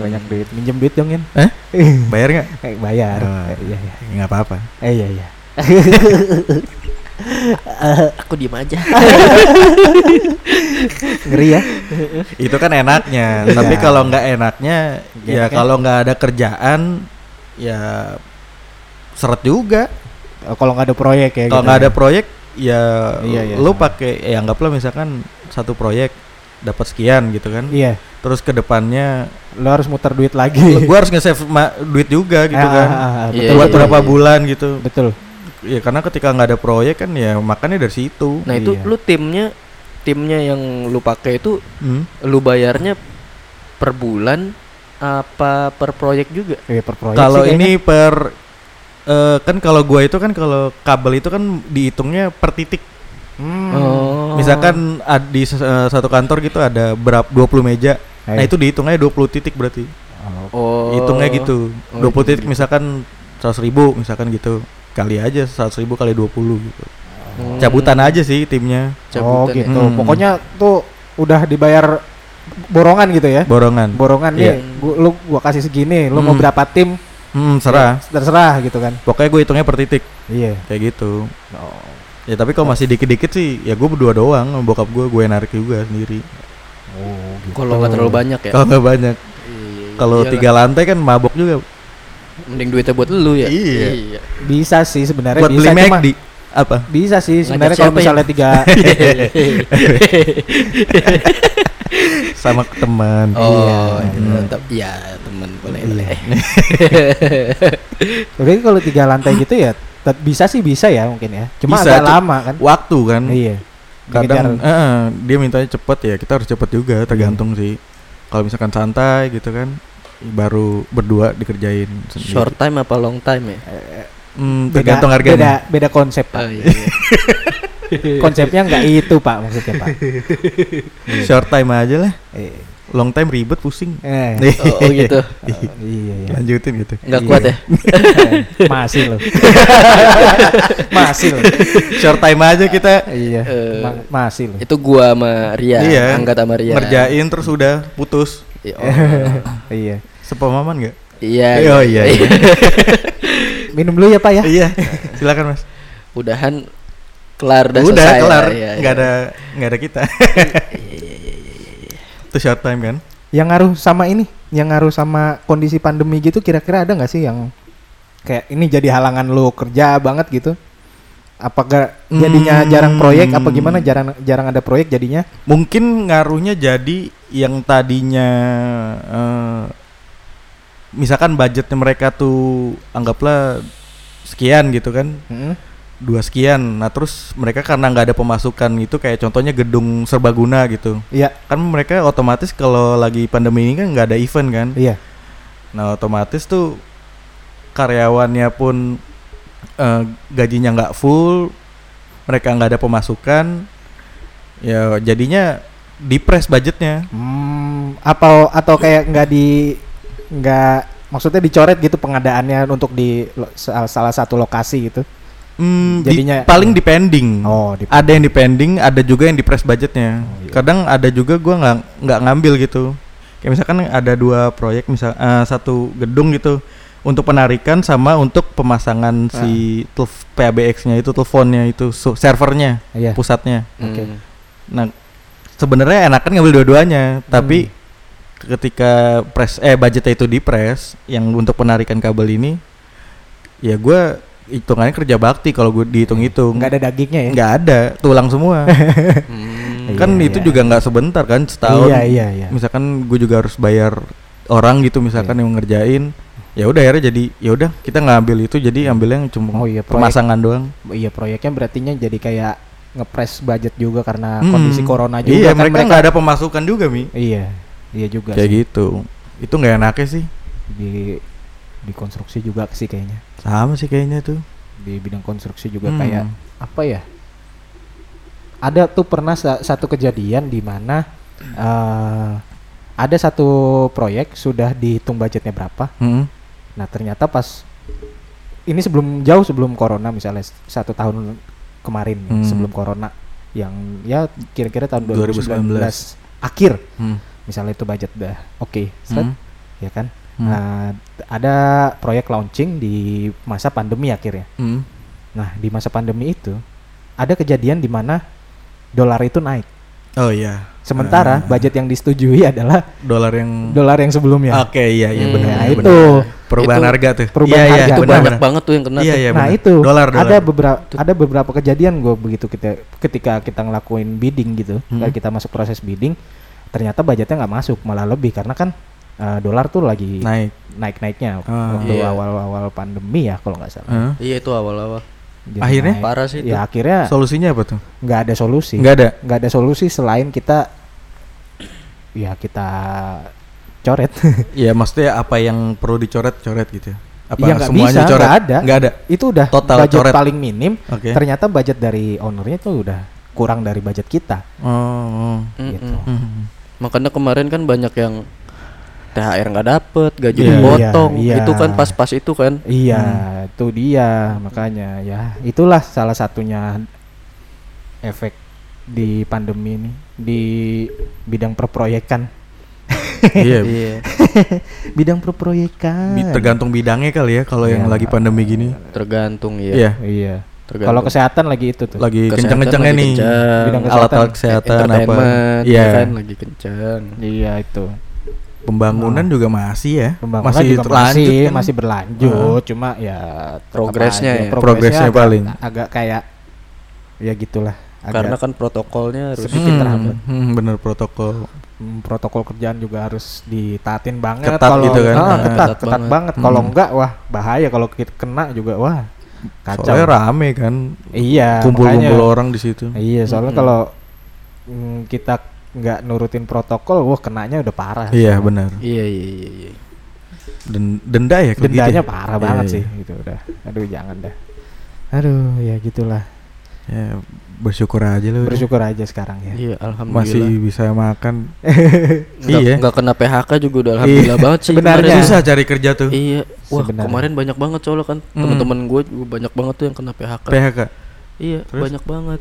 Banyak duit. Minjem duit dong Yan Eh? bayar nggak? Eh, bayar. Oh. Eh, iya iya. nggak apa-apa. Eh iya iya Aku diem aja. ngeri ya itu kan enaknya Iya. tapi kalau nggak enaknya Iya, ya kan? kalau nggak ada kerjaan ya seret juga Oh, kalau nggak ada proyek ya kalau gitu nggak ya. ada proyek ya Iya, iya. lu pakai ya anggaplah misalkan satu proyek dapat sekian gitu kan iya terus ke depannya lo harus muter duit lagi gua harus nge-save duit juga gitu Ah, kan ah, ah, Iya, betul buat iya, berapa iya. bulan gitu betul ya karena ketika nggak ada proyek kan ya makannya dari situ Nah itu Iya. lu timnya timnya yang lu pakai itu Hmm. lu bayarnya per bulan apa per proyek juga? Iya, per proyek kalau ini per eh, kan kalau gua itu kan kalau kabel itu kan dihitungnya per titik kayaknya. Hmm. Oh. misalkan ad- di eh, satu kantor gitu ada berapa 20 meja nah Eh. itu dihitungnya 20 titik berarti Oh, Oh. hitungnya gitu Oh, 20 titik gitu. misalkan 100 ribu misalkan gitu kali aja 100 ribu kali 20 gitu Hmm. cabutan aja sih timnya oh Cabutan ya. gitu Hmm. pokoknya tuh udah dibayar borongan gitu ya borongan borongan Iya. nih gua, lu gua kasih segini lu mau Hmm. berapa tim hmm, serah ya, terserah gitu kan pokoknya gue hitungnya per titik iya kayak gitu oh. ya tapi kalau masih dikit-dikit sih ya gue berdua doang sama bokap gue gue narik juga sendiri oh gitu. Kalau nggak terlalu banyak ya. kalau nggak banyak Iya, kalau tiga lantai kan mabok juga mending duitnya buat lu ya. Iya. bisa sih sebenarnya buat bisa beli McD apa? Bisa sih sebenarnya kalau misalnya ya? tiga sama teman. Oh, Iya. iya. Tetap- iya teman boleh boleh. Oke kalau tiga lantai gitu ya bisa sih bisa ya mungkin ya. Cuma Bisa, agak lama kan. waktu kan. Iya. Kadang eh, dia mintanya cepet ya kita harus cepet juga tergantung sih. Kalau misalkan santai gitu kan baru berdua dikerjain sendiri. Short time apa long time ya? Hmm, beda, tergantung beda harganya. beda konsep pak. Oh, iya, iya. konsepnya nggak itu pak maksudnya pak. Short time aja lah. Eh, long time ribet pusing. Eh, Oh, oh gitu. iya iya. Lanjutin gitu. Nggak Iya. kuat ya? masih loh. Masih loh. Short time aja kita. Iya. Eh, ma- masih loh. Itu gua sama Ria, iya. Angkat sama Ria. ngerjain terus udah putus. Iya, oh. iya sepemaman nggak Iya. oh iya, iya. minum dulu ya pak ya iya silakan mas Udahan kelar udah, udah selesai. kelar Iya, nggak iya. ada nggak ada kita itu short time kan yang ngaruh sama ini yang ngaruh sama kondisi pandemi gitu kira-kira ada nggak sih yang kayak ini jadi halangan lo kerja banget gitu apakah jadinya Hmm. jarang proyek apa gimana jarang jarang ada proyek jadinya mungkin ngaruhnya jadi yang tadinya eh, misalkan budgetnya mereka tuh anggaplah sekian gitu kan. Mm-mm. dua sekian. Nah terus mereka karena nggak ada pemasukan gitu kayak contohnya gedung serbaguna gitu. Iya. Kan mereka otomatis kalau lagi pandemi ini kan nggak ada event kan. Iya. Nah otomatis tuh karyawannya pun eh, gajinya nggak full mereka nggak ada pemasukan ya jadinya dipres budgetnya. Hmm, apa atau kayak nggak di nggak maksudnya dicoret gitu pengadaannya untuk di salah satu lokasi gitu Hmm, di- Jadinya- paling depending. Oh, dep- Ada yang depending, ada juga yang di press budgetnya. Oh, iya. Kadang ada juga gua nggak nggak ngambil gitu. Kayak misalkan ada dua proyek, misal eh, satu gedung gitu untuk penarikan sama untuk pemasangan Ah. si telf- PABX-nya itu teleponnya itu su- servernya iya pusatnya. Oke. Hmm. Nah sebenarnya enakan ngambil dua-duanya, tapi Hmm. Ketika press eh budgetnya itu di press yang untuk penarikan kabel ini, ya gua hitungannya kerja bakti kalau gue dihitung-hitung. nggak ada dagingnya ya nggak ada tulang semua Hmm. kan Iya, itu iya. juga nggak sebentar kan setahun iya iya iya misalkan gue juga harus bayar orang gitu misalkan Iya. yang ngerjain ya udah akhirnya jadi ya udah kita nggak ambil itu jadi ambil yang cuma Oh iya, proyek. pemasangan doang Iya proyeknya berartinya jadi kayak ngepres budget juga karena Hmm. kondisi corona juga iya kan mereka nggak ada pemasukan juga mi Iya, iya juga kayak sih. gitu itu nggak enaknya sih Di di konstruksi juga sih kayaknya. sama sih kayaknya tuh Di bidang konstruksi juga Hmm. kayak apa ya? Ada tuh pernah sa- satu kejadian di mana eh ada satu proyek sudah dihitung budgetnya berapa. Mm-mm. Nah ternyata pas ini sebelum jauh sebelum corona misalnya satu tahun kemarin Hmm. sebelum corona yang ya kira-kira tahun 2019, 2019. akhir Hmm. Misalnya itu budget dah oke seret, Hmm. ya kan Hmm. nah ada proyek launching di masa pandemi akhirnya Hmm. nah di masa pandemi itu ada kejadian di mana dolar itu naik oh iya sementara Ah. budget yang disetujui adalah dolar yang dolar yang sebelumnya oke iya iya Hmm, benar nah itu perubahan Itu harga tuh perubahan iya, iya, harga. itu benar, banyak benar. banget tuh yang kena iya tuh. iya nah benar. itu dolar dolar ada beberapa ada beberapa kejadian gue begitu kita ketika kita ngelakuin bidding gitu Hmm. kita masuk proses bidding ternyata budgetnya nggak masuk malah lebih karena kan eh, dolar tuh lagi naik naik naiknya Ah. waktu Iya. awal awal pandemi ya kalau nggak salah Hah? iya itu awal-awal Jadi Akhirnya? naik. parah sih itu ya akhirnya solusinya apa tuh nggak ada solusi nggak ada nggak ada solusi selain kita ya kita coret ya maksudnya apa yang perlu dicoret coret gitu ya? apa nggak semuanya bisa, coret nggak ada. nggak ada itu udah Total budget coret. paling minim oke ternyata budget dari ownernya tuh udah kurang dari budget kita oh, oh. Gitu. Hmm. Makanya kemarin kan banyak yang THR nggak dapet gaji Iya. dipotong Iya, iya. itu kan pas-pas itu kan Iya, Hmm. itu dia makanya ya itulah salah satunya efek di pandemi ini di bidang perproyekan. iya iya bidang perproyekan. Bi- tergantung bidangnya kali ya kalau yang Iya. lagi pandemi gini tergantung ya iya Iya. tergantung. Kalau kesehatan lagi itu tuh. lagi kenceng-kencengnya nih. Bidang alat-alat kesehatan. kesehatan apa Entertainment, iya ya kan lagi kencang Iya itu. pembangunan juga masih ya Pembangunan masih juga lanjut masih kan? masih berlanjut, cuma ya Progresnya aja. ya. Progresnya agak- paling. agak kayak ya gitulah. Agak karena kan protokolnya harus sedikit Hmm, terhambat. hmm, bener protokol Hmm, protokol kerjaan juga harus ditaatin banget Ketat kalau gitu kan? Ah, ketat ketat ketat banget. banget, kalau Hmm. enggak wah bahaya kalau kita kena juga wah kacau. Soalnya rame kan. Iya kumpul-kumpul orang di situ. Iya soalnya Mm-mm. kalau mm, kita nggak nurutin protokol wah kenanya udah parah. Iya benar. Iya iya iya, iya. Den- denda ya kalau gitu dendanya ya? parah Iya, banget iya. sih gitu udah. Aduh jangan dah. Aduh ya gitulah. Ya bersyukur aja lu udah. bersyukur aja sekarang ya. Iya masih alhamdulillah bisa makan. Nggak, iya. nggak kena PHK juga udah alhamdulillah banget sih Sebenarnya. susah cari kerja tuh. Iya. Wah Sebenarnya. kemarin banyak banget soalnya kan. Hmm. teman-teman gue juga banyak banget tuh yang kena PHK PHK iya Terus? banyak banget.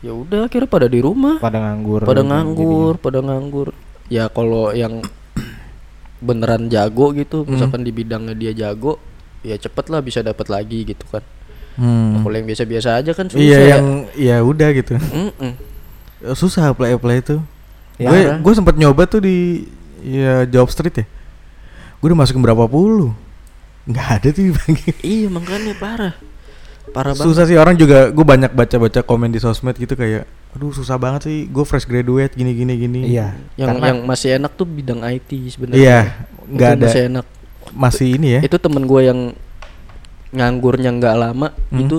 Ya udah akhirnya pada di rumah. Pada nganggur pada gitu nganggur pada nganggur. Ya kalau yang beneran jago gitu Hmm. misalkan di bidangnya dia jago ya cepet lah bisa dapat lagi gitu kan Hmm. kalau yang biasa-biasa aja kan susah iya ya. yang ya udah gitu. Mm-mm. susah apply apply itu. Ya, gue Parah. gue sempat nyoba tuh di ya job street ya. Gue udah masukin berapa puluh? Nggak ada tuh dibagi iya makanya parah. Parah banget. Susah sih orang juga gue banyak baca baca komen di sosmed gitu kayak aduh susah banget sih gue fresh graduate gini gini gini. Iya yang karena yang masih enak tuh bidang IT sebenarnya. Iya nggak ada. masih enak. Masih ini ya. Itu temen gue yang nganggurnya nggak lama Hmm. itu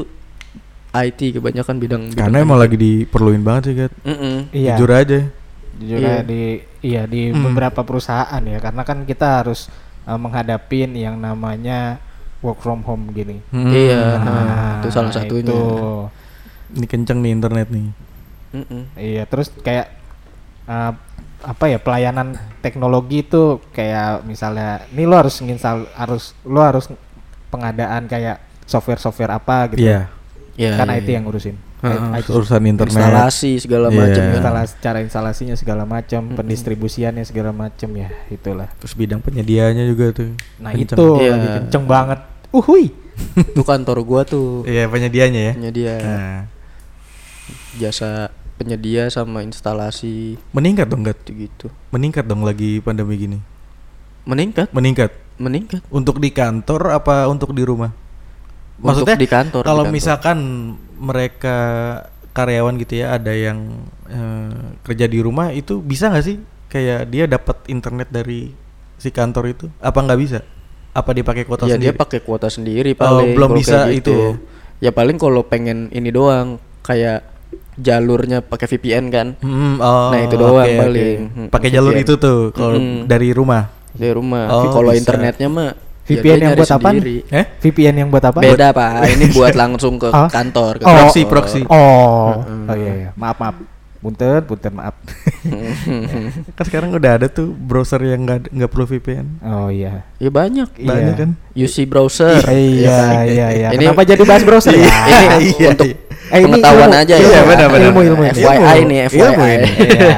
IT kebanyakan bidang, bidang karena emang lagi diperluin banget sih Gat Mm-mm. iya jujur aja jujur Iya. di iya di Hmm. beberapa perusahaan ya karena kan kita harus uh, menghadapin yang namanya work from home gini Hmm. Iya. Nah, itu salah satunya. itu. ini kenceng nih internet nih Mm-mm. iya terus kayak uh, apa ya pelayanan teknologi itu kayak misalnya nih lo harus nginstal harus lo harus pengadaan kayak software-software apa gitu. Iya. Ya, karena iya, itu iya. yang ngurusin. Heeh. IT urusan internet. Instalasi segala Iya. macam kan. instalasi cara instalasinya segala macam Mm-mm. pendistribusiannya segala macam ya itulah. Terus bidang penyediaannya juga tuh. Nah Kenceng. itu. Iya. lagi kenceng banget. Uhui itu kantor gua tuh. Iya penyediaannya ya? Penyedia. Nah, jasa penyedia sama instalasi. Meningkat dong Gat? Gitu meningkat dong lagi pandemi gini? Meningkat? Meningkat meningkat untuk di kantor apa untuk di rumah Untuk maksudnya di kantor, di kalau kantor. misalkan mereka karyawan gitu ya ada yang eh, kerja di rumah itu bisa nggak sih kayak dia dapat internet dari si kantor itu? Apa nggak bisa? Apa dipakai kuota ya dia sendiri? pakai kuota sendiri Oh, paling belum kalau bisa kayak itu ya paling kalau pengen ini doang kayak jalurnya pakai VPN kan Hmm, oh, Nah, itu doang oke. paling. Hmm, Pakai jalur itu tuh kalau Mm-mm. dari rumah. Dari rumah Oh, kalau internetnya mah ya VPN dia yang nyari buat sendiri. Eh? VPN yang buat apa? beda pak ini buat langsung ke Ah? kantor ke Oh. Proxy, proxy. Oh, oh iya, iya. maaf maaf. Punten, punten maaf. Kan sekarang udah ada tuh browser yang nggak nggak perlu VPN. oh iya. ya banyak Banyak Iya. kan? UC browser Iya, iya, iya. Ini- Kenapa jadi bahas browser ya? ini Iya, untuk iya. Eh, ini pengetahuan ilmu, aja ilmu, ya benar, benar. ilmu, ilmu, ilmu. FYI nih Ilmu FYI ini. Iya.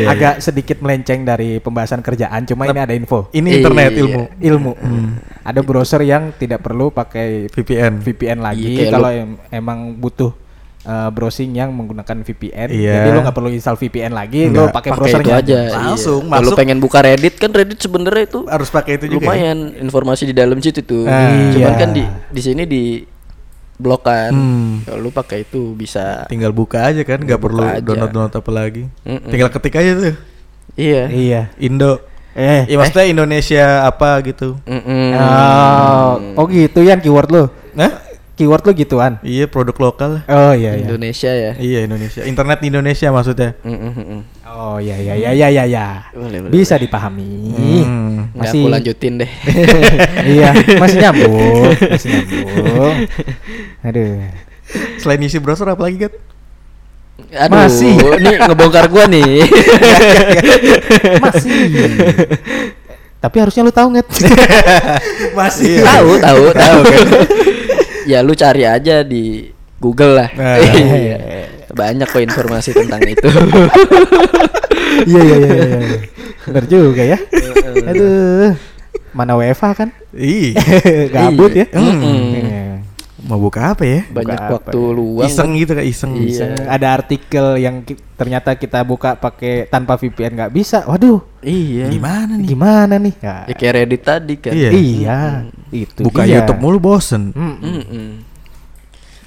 Iya. Agak sedikit melenceng dari pembahasan kerjaan, cuma ini ada info. Ini Iya. internet ilmu. Ilmu. Ada browser yang tidak perlu pakai VPN. VPN lagi Iya, kalau em- emang butuh uh, browsing yang menggunakan VPN. Iya. Jadi lu nggak perlu install VPN lagi, lu Nggak, pakai pakai browsernya itu aja Langsung iya. Kalau masuk. pengen buka Reddit kan Reddit sebenarnya itu Harus pakai itu juga. ya? lumayan informasi di dalam situ tuh Ah. cuman Iya. kan di di sini di blok kan Hmm. kalau lu pakai itu bisa Tinggal buka aja kan, nggak perlu aja. download download apa lagi. Mm-mm. Tinggal ketik aja tuh. iya Iya. Indo. Eh. Ya maksudnya Indonesia apa gitu. Mm-mm. Oh, oh gitu ya keyword lu. Nah, Keyword lu gituan. iya produk lokal. Oh iya iya. Indonesia ya Iya Indonesia. Internet di Indonesia maksudnya. Mm-mm, mm-mm. Oh iya iya iya iya iya iya. Boleh, boleh, Bisa dipahami. Hmm. Nggak, Masih aku lanjutin deh iya, masih nyambung, masih nyambung. Aduh. Selain isi browser apa lagi kan? Aduh, Masih. ini ngebongkar gua nih. Masih. Tapi harusnya lu tahu nggak? Masih. tahu, tahu, tahu kan. Ya lu cari aja di Google lah. Nah. Iya. Banyak kok informasi tentang itu. Iya iya iya iya. iya. Bener juga ya. Aduh. Mana WFA kan? Ih. Gabut ya. Iya. Mm-mm. Iya. Mau buka apa ya? Banyak apa waktu ya? luang. Iseng gitu kan iseng. Iya. Iseng ada artikel yang ki- ternyata kita buka pakai tanpa VPN nggak bisa. Waduh, Iya. Gimana nih? gimana nih? Ya, Ya kayak Reddit tadi kan. Iya. iya, itu Buka dia. YouTube mulu bosen. Mm-mm. Mm-mm.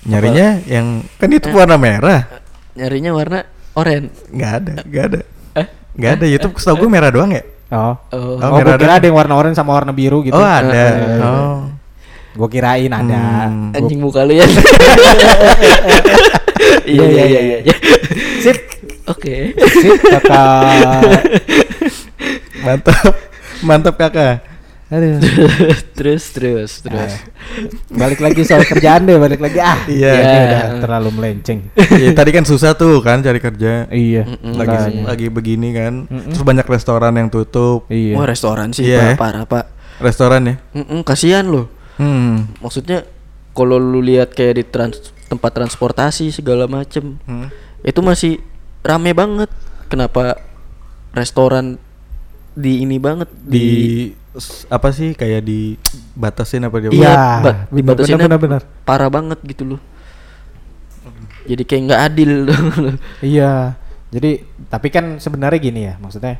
Nyarinya yang kan YouTube warna merah. Nyarinya warna oranye. Nggak ada, nggak ada. Eh? Nggak ada YouTube setahu gue merah doang ya? Oh. Oh. Oh, Oh, merah ada yang warna oranye sama warna biru gitu. Oh ada. Eh, Oh. Gua kirain ada. Hmm. Gua- Anjing muka lu ya. Iya iya iya iya. Sip. Oke. Sip, kakak. Mantap, mantap kakak. Aduh. terus terus terus. Ah, balik lagi soal kerjaan deh, balik lagi ah. Iya. Ini Iya. udah terlalu melenceng. Ya, tadi kan susah tuh kan cari kerja. iya. Lagi makanya. lagi begini kan. Mm-mm. Terus banyak restoran yang tutup. Iya. Wah restoran sih Iya. Pak, parah pak. Restoran ya. Mm-mm, kasihan loh. Hmm. Maksudnya kalau lu lihat kayak di trans- tempat transportasi segala macem Hmm. itu masih rame banget. Kenapa restoran di ini banget Di s- apa sih kayak dibatasin apa dia? Iya, Iya, ba- benar, dibatasinnya benar, benar. parah banget gitu loh. Jadi kayak nggak adil. Iya. Jadi tapi kan sebenarnya gini ya, maksudnya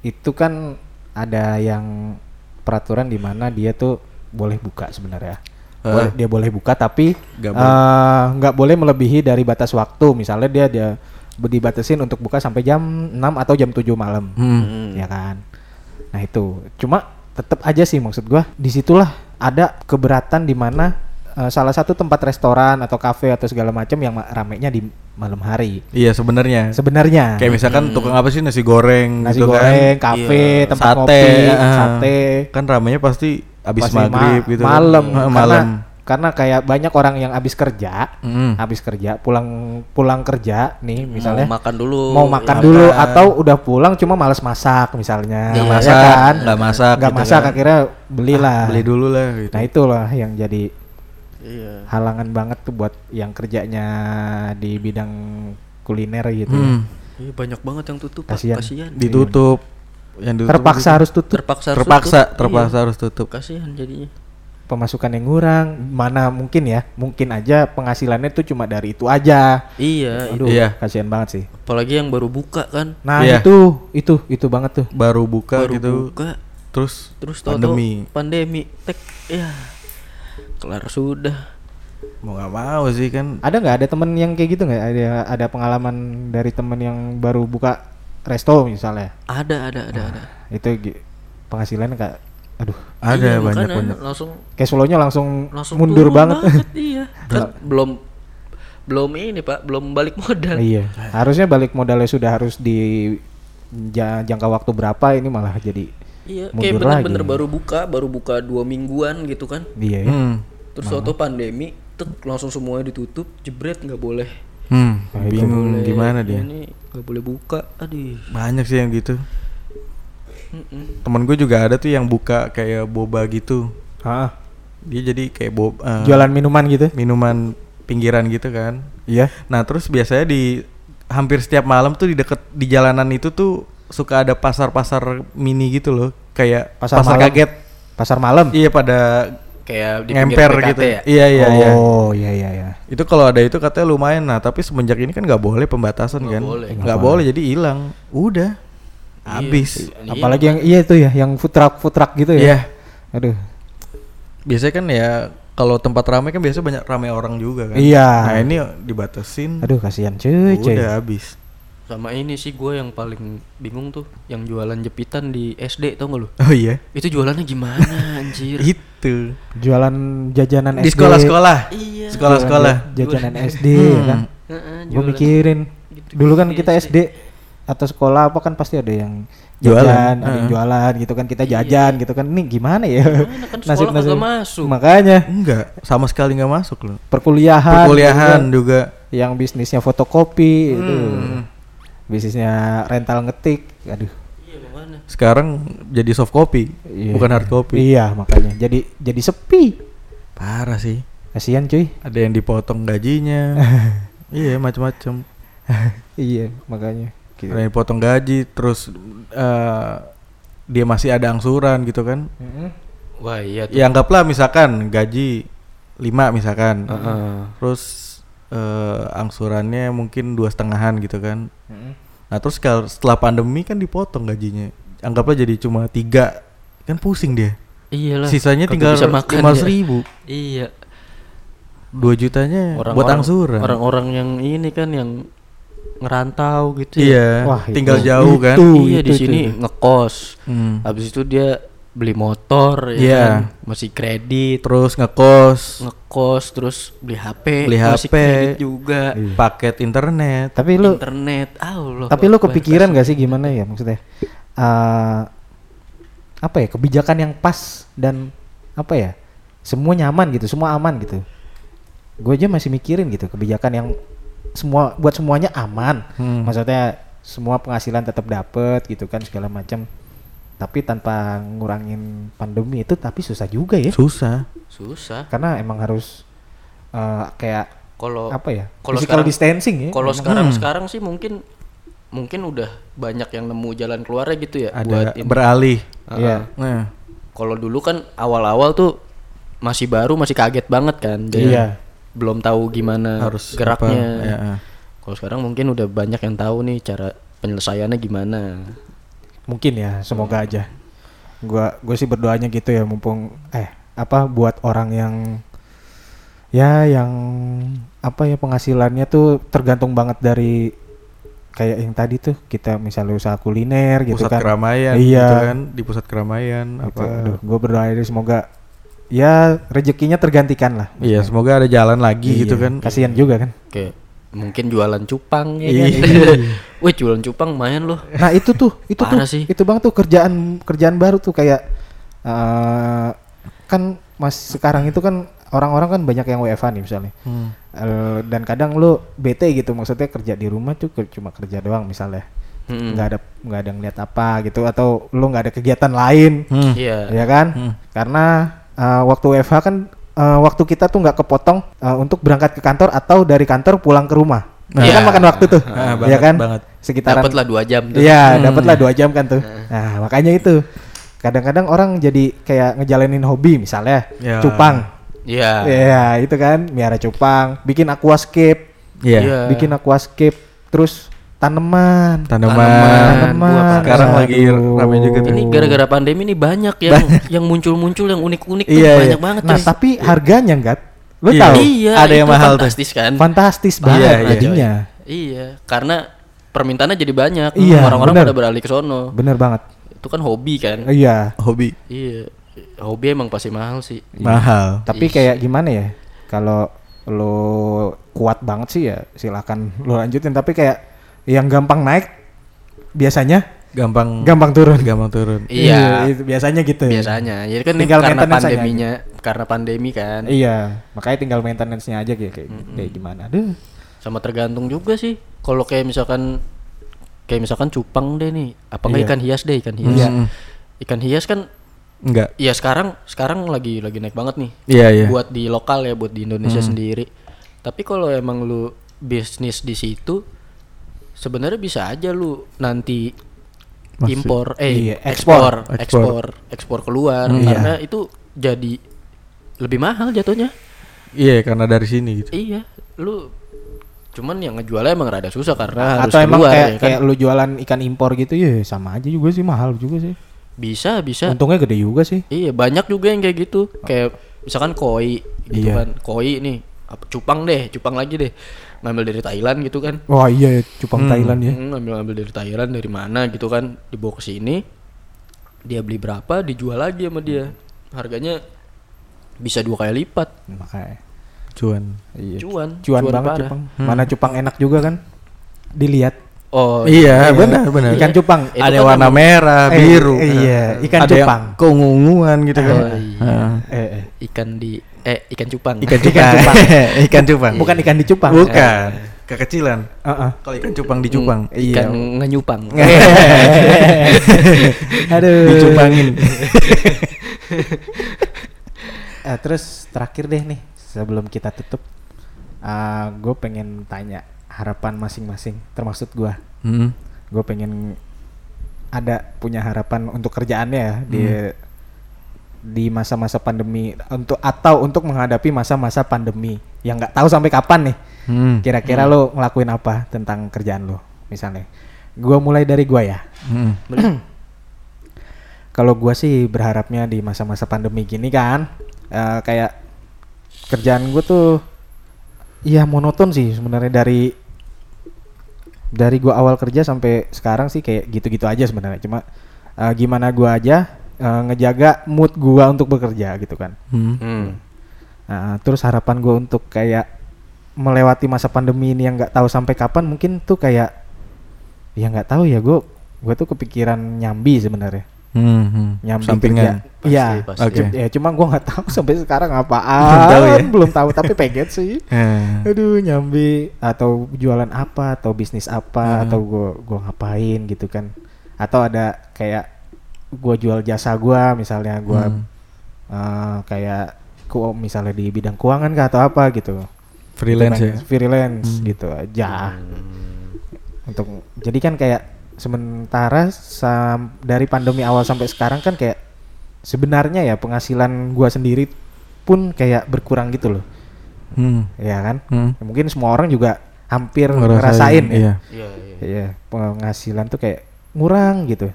itu kan ada yang peraturan di mana dia tuh boleh buka sebenarnya. Boleh- Ah. dia boleh buka tapi Nggak eh, nggak boleh melebihi dari batas waktu. Misalnya dia dia dibatasin untuk buka sampai jam 6 atau jam 7 malam. Hmm. Ya kan. Nah, itu. Cuma tetap aja sih maksud gua di situlah ada keberatan di mana eh, salah satu tempat restoran atau kafe atau segala macam yang ramenya di malam hari. Iya sebenarnya. Sebenarnya Kayak misalkan tukang apa sih nasi goreng nasi gitu goreng, kan. kafe, Iya. tempat Sate, ngopi, ah. sate. Kan ramenya pasti abis Pasti ma- maghrib gitu. kan. Malam. Ah, Karena- malam. Karena kayak banyak orang yang habis kerja, Hmm. habis kerja, pulang pulang kerja nih misalnya mau makan dulu. mau makan ya. dulu makan. atau udah pulang cuma males masak misalnya Nggak ya masak, kan nggak masak nggak gitu masak kan. akhirnya belilah Beli dulu lah gitu. nah itulah yang jadi Iya. halangan banget tuh buat yang kerjanya di bidang kuliner gitu Hmm. Iya, banyak banget yang tutup. Kasihan. Kasihan. Ditutup. Yang ditutup terpaksa harus tutup Terpaksa harus terpaksa tutup. terpaksa Iya. harus tutup. Kasihan jadinya. pemasukan yang kurang mana mungkin ya mungkin aja penghasilannya tuh cuma dari itu aja Iya, aduh Iya. kasihan banget sih apalagi yang baru buka kan. nah Iya. itu itu itu banget tuh Baru buka baru gitu. buka Terus terus pandemi. pandemi tek ya kelar sudah. Mau nggak mau sih kan. ada nggak ada temen yang kayak gitu nggak ada ada pengalaman dari temen yang baru buka resto misalnya Ada ada ada ada. itu penghasilannya kayak aduh Ada Iya, banyak makanya banyak. langsung cash flow-nya langsung, langsung mundur turun banget. iya kan belum belum ini pak belum balik modal iya. Harusnya balik modalnya sudah harus di ja- jangka waktu berapa ini malah jadi iya mundur kayak lagi. bener-bener baru buka baru buka dua mingguan gitu kan dia ya. Hmm. terus waktu pandemi tek langsung semuanya ditutup jebret nggak boleh Hmm. Nah, Bingung boleh gimana dia. ini nggak boleh buka aduh Banyak sih yang gitu. Mm-mm. Temen gue juga ada tuh yang buka kayak boba gitu. Ah, Dia jadi kayak bob eh, jualan minuman gitu. minuman pinggiran gitu kan. Iya. Nah terus biasanya di hampir setiap malam tuh di deket di jalanan itu tuh suka ada pasar-pasar mini gitu loh, kayak Pasar pasar, malam. kaget. Pasar malam. Iya pada kayak di ngemper gitu. ya Iya iya iya. Oh, iya iya iya. Itu kalau ada itu katanya lumayan. Nah tapi semenjak ini kan nggak boleh pembatasan Nggak kan, boleh. nggak boleh jadi hilang. Udah, habis. Iya, Apalagi yang iya itu ya, yang food truck food truck gitu ya. Iya. Aduh. Biasanya kan ya kalau tempat ramai kan biasanya banyak ramai orang juga kan. Iya. Nah ini dibatasin. Aduh kasihan cuy, cuy. Udah habis. Sama ini sih gue yang paling bingung tuh yang jualan jepitan di SD tau gak lu Oh iya. itu jualannya gimana anjir Itu. Jualan jajanan Di SD. sekolah-sekolah. iya Sekolah-sekolah. Jajanan SD ya kan. Heeh, Gue jualan. mikirin. Gitu, Dulu kan di kita SD. SD atau sekolah apa kan pasti ada yang Jualan, jajan, ada yang jualan gitu kan kita jajan gitu kan. Ini gimana ya? Gimana kan sekolah kagak masuk. Makanya Enggak, sama sekali nggak masuk loh. perkuliahan, Perkuliahan juga, juga. yang bisnisnya fotokopi itu. Bisnisnya rental ngetik. Aduh. iya Sekarang jadi soft copy, Iya. bukan hard copy. Iya, makanya jadi jadi sepi. Parah sih. Kasihan cuy. Ada yang dipotong gajinya. iya, macam-macam. iya, makanya. Gitu. Ada yang dipotong gaji, terus eh, dia masih ada angsuran gitu kan. Wah iya tuh Ya anggaplah misalkan gaji 5 misalkan. Heeh. Terus eh, angsurannya mungkin dua setengahan gitu kan. Mm-mm. Nah terus kalau setelah pandemi kan dipotong gajinya. Anggaplah jadi cuma tiga, kan pusing dia. iyalah Sisanya tinggal bisa makan lima ya. ribu, iya dua jutanya buat orang-orang angsuran. orang-orang yang ini kan yang ngerantau gitu ya Iya, Wah, tinggal itu- jauh kan. itu. iya di itu, sini itu. ngekos Hmm. habis itu dia beli motor ya Iya. kan? masih kredit Terus ngekos, ngekos terus beli HP Beli masih HP. kredit juga Iya. paket internet. Tapi lu internet Allah tapi lu kepikiran gak sih gimana ya maksudnya? eh apa ya kebijakan yang pas dan apa ya semua nyaman gitu semua aman gitu gue aja masih mikirin gitu kebijakan yang semua buat semuanya aman Hmm. maksudnya semua penghasilan tetap dapet gitu kan segala macam tapi tanpa ngurangin pandemi itu tapi susah juga ya Susah. susah karena emang harus eh, kayak kalau apa ya kalau physical sekarang- distancing ya kalau emang. sekarang Hmm. sekarang sih mungkin mungkin udah banyak yang nemu jalan keluarnya gitu ya Ada buat ini. beralih. Iya. Nah, kalau dulu kan awal-awal tuh masih baru masih kaget banget kan jadi Iya. belum tahu gimana harus geraknya apa, ya, ah. kalau sekarang mungkin udah banyak yang tahu nih cara penyelesaiannya gimana mungkin ya semoga aja. Gua gue sih berdoanya gitu ya mumpung eh apa buat orang yang ya yang apa ya penghasilannya tuh tergantung banget dari kayak yang tadi tuh kita misalnya usaha kuliner gitu pusat kan. keramaian Iya. gitu kan di pusat keramaian gitu. apa. Gue berdoa aja semoga ya rezekinya tergantikan lah iya semoga ada jalan lagi gitu Iya, kan. kasihan juga kan. Kayak mungkin jualan cupang ya Iya. kan wih jualan cupang main loh Nah itu tuh, itu tuh, sih. itu bang tuh kerjaan kerjaan baru tuh kayak eh kan mas sekarang itu kan orang-orang kan banyak yang WFH nih misalnya. Hmm. Eh, dan kadang lu bete gitu maksudnya kerja di rumah tuh ke- cuma kerja doang misalnya. Mm-mm. nggak ada nggak ada ngeliat apa gitu atau lu nggak ada kegiatan lain, Hmm. iya ya kan? Hmm. Karena eh, waktu WFH kan eh, waktu kita tuh nggak kepotong eh, untuk berangkat ke kantor atau dari kantor pulang ke rumah. Nah. Itu kan makan waktu tuh, Ah, ya banget, kan? banget. Sekitaran dapatlah dua jam tuh Iya, Hmm. dapatlah dua jam kan tuh. Nah, makanya itu. Kadang-kadang orang jadi kayak ngejalanin hobi misalnya Ya. cupang. iya Iya, itu kan miara cupang, bikin aquascape, Iya. Iya. bikin aquascape, terus tanaman. Tanaman. Tanaman. Buah Sekarang lagi rame juga tuh. ini gara-gara pandemi nih banyak yang yang muncul-muncul yang unik-unik tuh Iya, banyak iya. banget Nah, tuh. tapi harganya enggak. Lu Iya. tahu? iya Ada yang mahal tuh. fantastis kan Fantastis Iya, banget iya. jadinya. iya karena permintaannya jadi banyak Iya, orang-orang pada beralih ke sono Bener banget. itu kan hobi kan Iya. Hobi iya hobi emang pasti mahal sih mahal. Tapi Ih. kayak gimana ya? Kalau lo kuat banget sih ya silakan lo lanjutin. Tapi kayak yang gampang naik biasanya Gampang gampang turun. gampang turun. Iya. itu biasanya gitu. biasanya jadi kan Tinggal karena maintenance aja pandeminya karena pandemi kan Iya, makanya tinggal maintenance-nya aja kayak kayak, kayak gimana. Aduh. sama tergantung juga sih kalau kayak misalkan kayak misalkan cupang deh nih apa Iya. ikan hias deh ikan hias Iya. ikan hias kan Enggak. ya sekarang sekarang lagi lagi naik banget nih Iya, iya. buat di lokal ya buat di Indonesia sendiri tapi kalau emang lu bisnis di situ sebenarnya bisa aja lu nanti Masih- impor eh Iya, ekspor ekspor. ekspor ekspor keluar Hmm, karena itu jadi lebih mahal jatuhnya Iya, karena dari sini gitu. iya lu cuman yang ngejualnya emang rada susah karena harus Atau emang keluar kayak, ya kan kayak lu jualan ikan impor gitu ya sama aja juga sih mahal juga sih. bisa bisa Untungnya gede juga sih. Iya banyak juga yang kayak gitu Kayak misalkan koi gitu Iya. kan Koi nih apa, Cupang deh Cupang lagi deh Ngambil dari Thailand gitu kan Wah iya ya, cupang Hmm. Thailand ya. Hmm, Ngambil ngambil dari Thailand dari mana gitu kan Dibawa ke sini Dia beli berapa dijual lagi sama dia Harganya bisa dua kali lipat Makanya. Cuan. Iya. Cuan Cuan, banget parah. cupang. Mana cupang enak juga kan? Dilihat. Oh iya, benar, benar. Ikan cupang. Itu ada kan warna emang- merah, Eh, biru. eh, iya, ikan ada cupang. keunguan gitu kan. Oh, iya. Heeh. Eh, eh. Ikan di Eh ikan cupang Ikan Ikan cupang. cupang. ikan cupang. Bukan ikan di cupang. Bukan. Kekecilan. Heeh. Kalau ikan cupang di cupang. Ikan Iya. ngenyupang Aduh. Dicupangin. Eh, terus terakhir deh nih sebelum kita tutup, gue pengen tanya harapan masing-masing, termasuk gue. Hmm. Gue pengen ada punya harapan untuk kerjaannya ya di di masa-masa pandemi untuk atau untuk menghadapi masa-masa pandemi yang nggak tahu sampai kapan nih. Hmm. Kira-kira lo ngelakuin apa tentang kerjaan lo misalnya? Gue mulai dari gue ya. Hmm. Kalau gua sih berharapnya di masa-masa pandemi gini kan, eh, kayak kerjaan gue tuh, ya monoton sih sebenarnya dari dari gua awal kerja sampai sekarang sih kayak gitu-gitu aja sebenarnya. Cuma eh, gimana gua aja eh, ngejaga mood gua untuk bekerja gitu kan. Hmm. Hmm. Nah, terus harapan gue untuk kayak melewati masa pandemi ini yang nggak tahu sampai kapan mungkin tuh kayak ya nggak tahu ya gue gue tuh kepikiran nyambi sebenarnya Hmm. hmm. nyambi Sampingan. kerja. Iya. Pasti, pasti. Cu- Ya cuma gua nggak tahu sampai sekarang apaan. Belum tahu ya? Belum tahu tapi pengen sih. Eh. Aduh nyambi atau jualan apa atau bisnis apa Hmm. atau gua gua ngapain gitu kan. Atau ada kayak gua jual jasa gua misalnya gua Hmm. eh, kayak ku misalnya di bidang keuangan kah atau apa gitu. Freelance Gitu ya. kan, Freelance Hmm. gitu aja Hmm. untuk jadi kan kayak sementara sam, dari pandemi awal sampai sekarang kan kayak sebenarnya ya penghasilan gua sendiri pun kayak berkurang gitu loh Hmm. ya kan Hmm. mungkin semua orang juga hampir Ngerasain, ngerasain ya Iya. Iya, iya. Iya, penghasilan tuh kayak ngurang gitu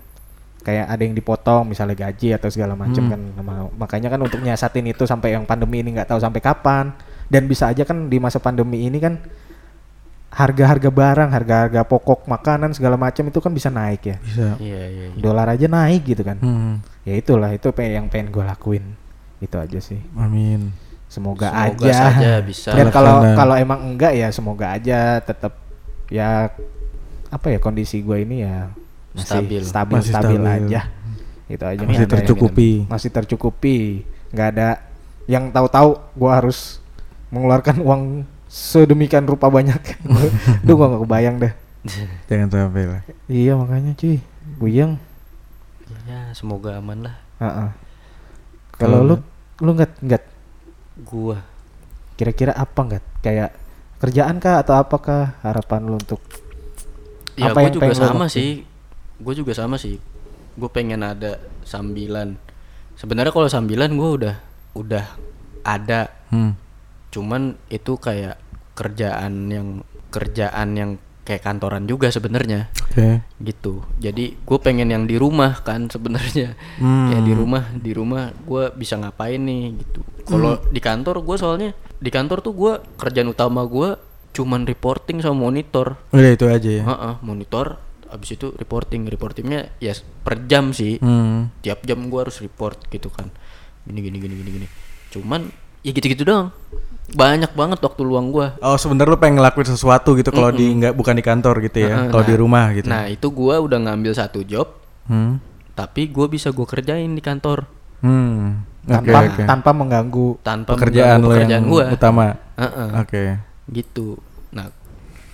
kayak ada yang dipotong misalnya gaji atau segala macam Hmm. kan Ma- makanya kan untuk nyiasatin itu sampai yang pandemi ini nggak tahu sampai kapan dan bisa aja kan di masa pandemi ini kan harga-harga barang harga-harga pokok makanan segala macam itu kan bisa naik ya Bisa. Iya, iya, iya. dolar aja naik gitu kan Hmm. ya itulah itu yang pengen gue lakuin itu aja sih Amin. semoga, Semoga aja saja bisa. dan kalau kalau emang enggak ya semoga aja tetap ya apa ya kondisi gue ini ya masih Stabil. stabil Masih stabil, stabil. aja itu aja Masih yang gue tercukupi. ingin. masih tercukupi nggak ada yang tahu-tahu gue harus mengeluarkan uang sedemikian rupa banyak Duh gue nggak kebayang deh Jangan sampai lah. iya makanya cuy buyang Ya, semoga aman lah. Heeh. kalau lu lu nggak nggak Gua kira-kira apa nggak kayak kerjaan kah atau apakah harapan lu untuk Ya Apa gue yang juga sama lakuin? sih. Gue juga sama sih. Gue pengen ada sambilan. Sebenarnya kalau sambilan gue udah udah ada. Hmm. Cuman itu kayak kerjaan yang kerjaan yang kayak kantoran juga sebenarnya Oke. gitu. Jadi gue pengen yang di rumah kan sebenarnya. Hmm. Ya di rumah di rumah gue bisa ngapain nih gitu. Kalau di kantor gue soalnya di kantor tuh gue kerjaan utama gue cuman reporting sama monitor. Udah itu aja ya. Heeh, monitor abis itu reporting reportingnya ya per jam sih Hmm. tiap jam gua harus report gitu kan gini gini gini gini gini cuman ya gitu gitu doang banyak banget waktu luang gua Oh sebenarnya lu pengen ngelakuin sesuatu gitu kalau di nggak bukan di kantor gitu ya, kalau nah- di rumah gitu. nah itu gua udah ngambil satu job Hmm. tapi gua bisa gua kerjain di kantor Hmm. Tanpa oke. tanpa mengganggu tanpa Pekerjaan mengganggu lo pekerjaan yang gua utama. Heeh, Oke. gitu nah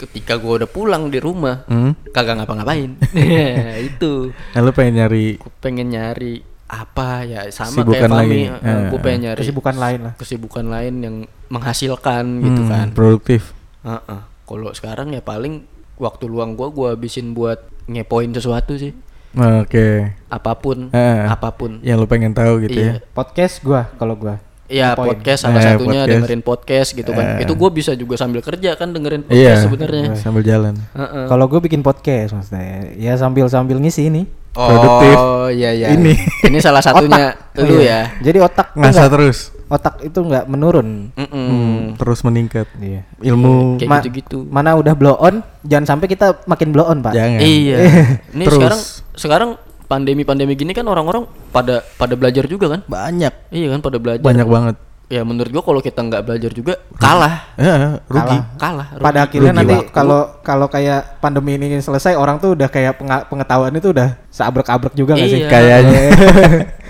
ketika gua udah pulang di rumah Hmm. kagak ngapa-ngapain itu Nah lu pengen nyari gue pengen nyari apa ya sama Kesibukan kayak Fami lagi. Eh, gue pengen nyari kesibukan lain lah kesibukan lain yang menghasilkan gitu hmm, kan produktif. Heeh. kalau sekarang ya paling waktu luang gua gua habisin buat ngepoin sesuatu sih Oke. apa pun Eh. apa pun Yang lu pengen tahu gitu iya ya. podcast gua kalau gua Iya Ngepoin. podcast salah Eh, satunya podcast. dengerin podcast gitu kan Eh. itu gue bisa juga sambil kerja kan dengerin Iya. podcast sebenarnya Sambil jalan. Heeh. kalau gua bikin podcast maksudnya ya sambil sambil ngisi ini produktif. oh iya iya Ini. ini salah satunya Otak. lu Iya. ya jadi otak Ngasah terus. otak itu nggak menurun Mm-mm. Hmm, terus meningkat. iya Ilmu kayak Ma- gitu-gitu mana udah blow on jangan sampai kita makin blow on pak jangan. Iya. Ini Terus. sekarang sekarang pandemi-pandemi gini kan orang-orang pada pada belajar juga kan? Banyak. Iya kan pada belajar. Banyak banget. Ya menurut gua kalau kita nggak belajar juga kalah. Ya, rugi. Kalah. Kalah. rugi. pada akhirnya Rugi nanti kalau kalau kayak pandemi ini selesai orang tuh udah kayak pengetahuan itu udah seabrek-abrek juga nggak sih Iya. Kayaknya.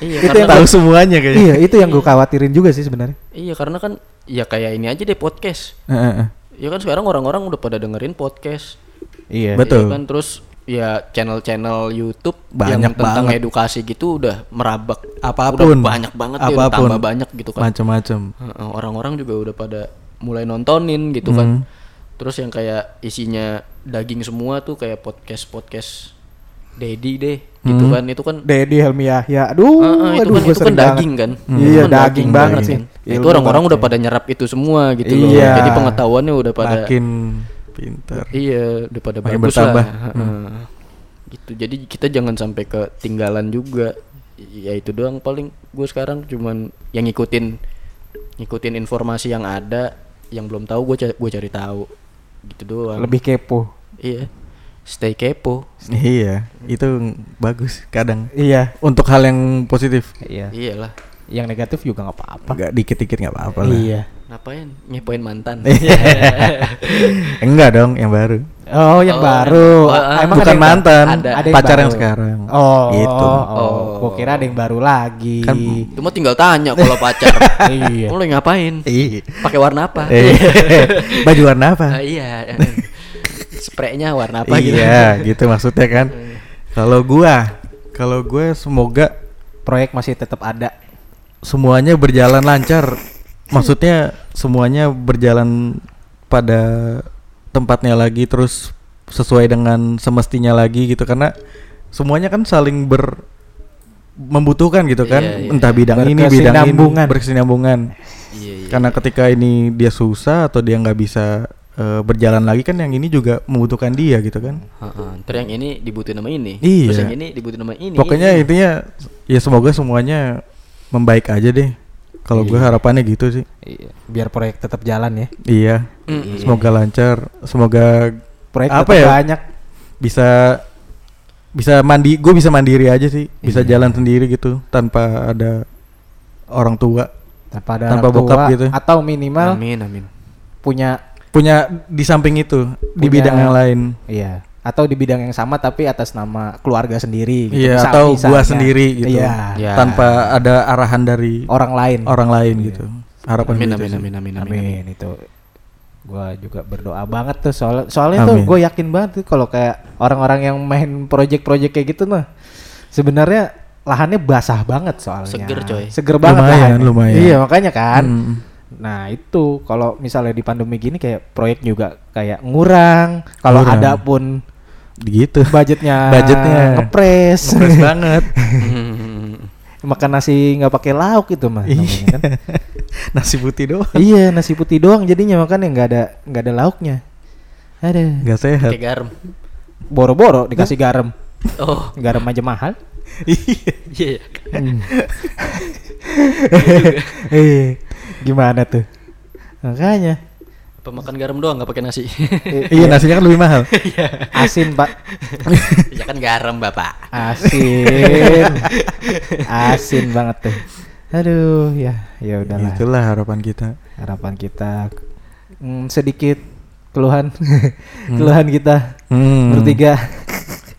Iya, Itu yang tahu kan- semuanya kayaknya. iya itu yang gue khawatirin juga sih sebenarnya Iya karena kan ya kayak ini aja deh podcast. Heeh, heeh. Ya kan sekarang orang-orang udah pada dengerin podcast. iya Betul. Iya kan terus ya channel-channel YouTube Banyak yang tentang banget. edukasi gitu udah merabak Apa pun. udah banyak banget ya, udah Apa pun. tambah banyak gitu kan. Macem-macem. Heeh, orang-orang juga udah pada mulai nontonin gitu Hmm. kan terus yang kayak isinya daging semua tuh kayak podcast podcast Dedi deh gitu Hmm. kan itu kan Dedi Helmi Yahya aduh Heeh, itu aduh kan itu kan banget. daging kan Hmm. Itu Iya, kan daging banget sih. kan. Itu Ilmu orang-orang banget udah pada nyerap itu semua gitu loh Iya. jadi pengetahuannya udah pada Makin pinter. iya udah pada Makin bagus bertambah. lah. Heeh. gitu. Jadi kita jangan sampai ketinggalan juga. Ya itu doang paling. Gue sekarang cuman yang ngikutin ngikutin informasi yang ada yang belum tahu gue gue cari tahu. Gitu doang. Lebih kepo. Iya. Stay kepo. Iya, itu bagus kadang. iya. Untuk hal yang positif. iya. Iyalah. Yang negatif juga nggak apa-apa. Enggak dikit-dikit nggak apa-apa lah. iya ngapain ngepoin mantan Enggak dong, yang baru. oh yang Oh, baru oh, ah. emang Bukan ada yang mantan, Ada. Ada yang pacar yang baru. sekarang. oh Gitu. oh, Oh. gua kira ada yang baru lagi Kan- itu mah tinggal tanya kalau pacar iya lo ngapain Iya. pakai warna apa Eh, baju warna apa? Ah, iya spraynya warna apa gitu iya, gitu maksudnya kan. Kalau gua, kalau gue semoga proyek masih tetap ada semuanya berjalan lancar. Maksudnya semuanya berjalan pada tempatnya lagi terus sesuai dengan semestinya lagi gitu. Karena semuanya kan saling ber membutuhkan gitu kan. Iya, iya, entah bidang ini bidang ini Berkesinambungan. iya, iya. karena ketika ini dia susah atau dia nggak bisa eh, berjalan lagi kan yang ini juga membutuhkan dia gitu kan. Heeh, ntar yang ini dibutuhin sama ini. Iya. terus yang ini dibutuhin sama ini. Pokoknya intinya ya semoga semuanya membaik aja deh kalau gue Iya. harapannya gitu sih Iya, biar proyek tetap jalan ya iya Mm-mm. semoga lancar semoga proyek Apa tetap ya? banyak bisa bisa mandi gue bisa mandiri aja sih bisa Iya. jalan sendiri gitu tanpa ada orang tua tanpa ada Tanpa orang bokap tua, gitu. atau minimal amin amin punya punya di samping itu di Punya- bidang yang lain iya atau di bidang yang sama tapi atas nama keluarga sendiri gitu. iya Misal- atau gua sendiri gitu iya Ya. tanpa ada arahan dari orang lain orang lain Iya. gitu harapan amin amin amin amin amin, amin itu gua juga berdoa banget tuh soal soalnya tuh Amin. gue yakin banget tuh kalau kayak orang-orang yang main project-project kayak gitu nah sebenarnya lahannya basah banget soalnya Seger, coy. seger banget Lumayan, lahannya. lumayan. iya makanya kan Hmm. Nah itu kalau misalnya di pandemi gini kayak proyek juga kayak ngurang. Kalau ada pun gitu budgetnya Budgetnya. ngepres. Ngepres banget Hmm. Makan nasi nggak pakai lauk itu mah. namanya kan. nasi putih doang iya nasi putih doang jadinya makanya nggak ada nggak ada lauknya. Ada. nggak sehat pakai garam Boro-boro dikasih garam. oh Garam aja mahal. iya iya. Eh, gimana tuh? Makanya Apa makan garam doang nggak pakai nasi? iya nasinya kan lebih mahal. Asin, Pak. ya kan garam, Bapak. Asin. Asin banget tuh. Aduh, ya, ya udahlah. Itulah harapan kita. Harapan kita mm, sedikit keluhan keluhan kita Hmm. bertiga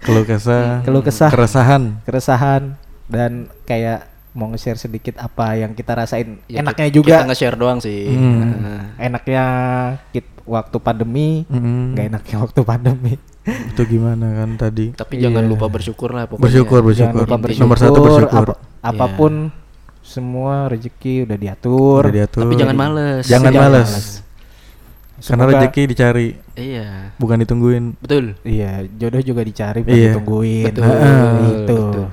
Keluh kesah. Keluh kesah. Keresahan. keresahan dan kayak mau nge-share sedikit apa yang kita rasain Ya, enaknya juga Kita nge-share doang sih. Hmm. Nah, enaknya kit waktu pandemi Mm-mm. nggak enaknya waktu pandemi Itu gimana kan tadi? tapi jangan Iya. lupa bersyukur lah pokoknya. Bersyukur, Jangan bersyukur. lupa Intinya. Nomor satu bersyukur. apa- apa pun semua rezeki udah diatur Udah diatur. Tapi jangan males. Jangan Jangan males. males. Karena rezeki dicari, Iya. bukan ditungguin. Betul. iya jodoh juga dicari bukan Iya. ditungguin Betul, Heeh, betul, itu betul.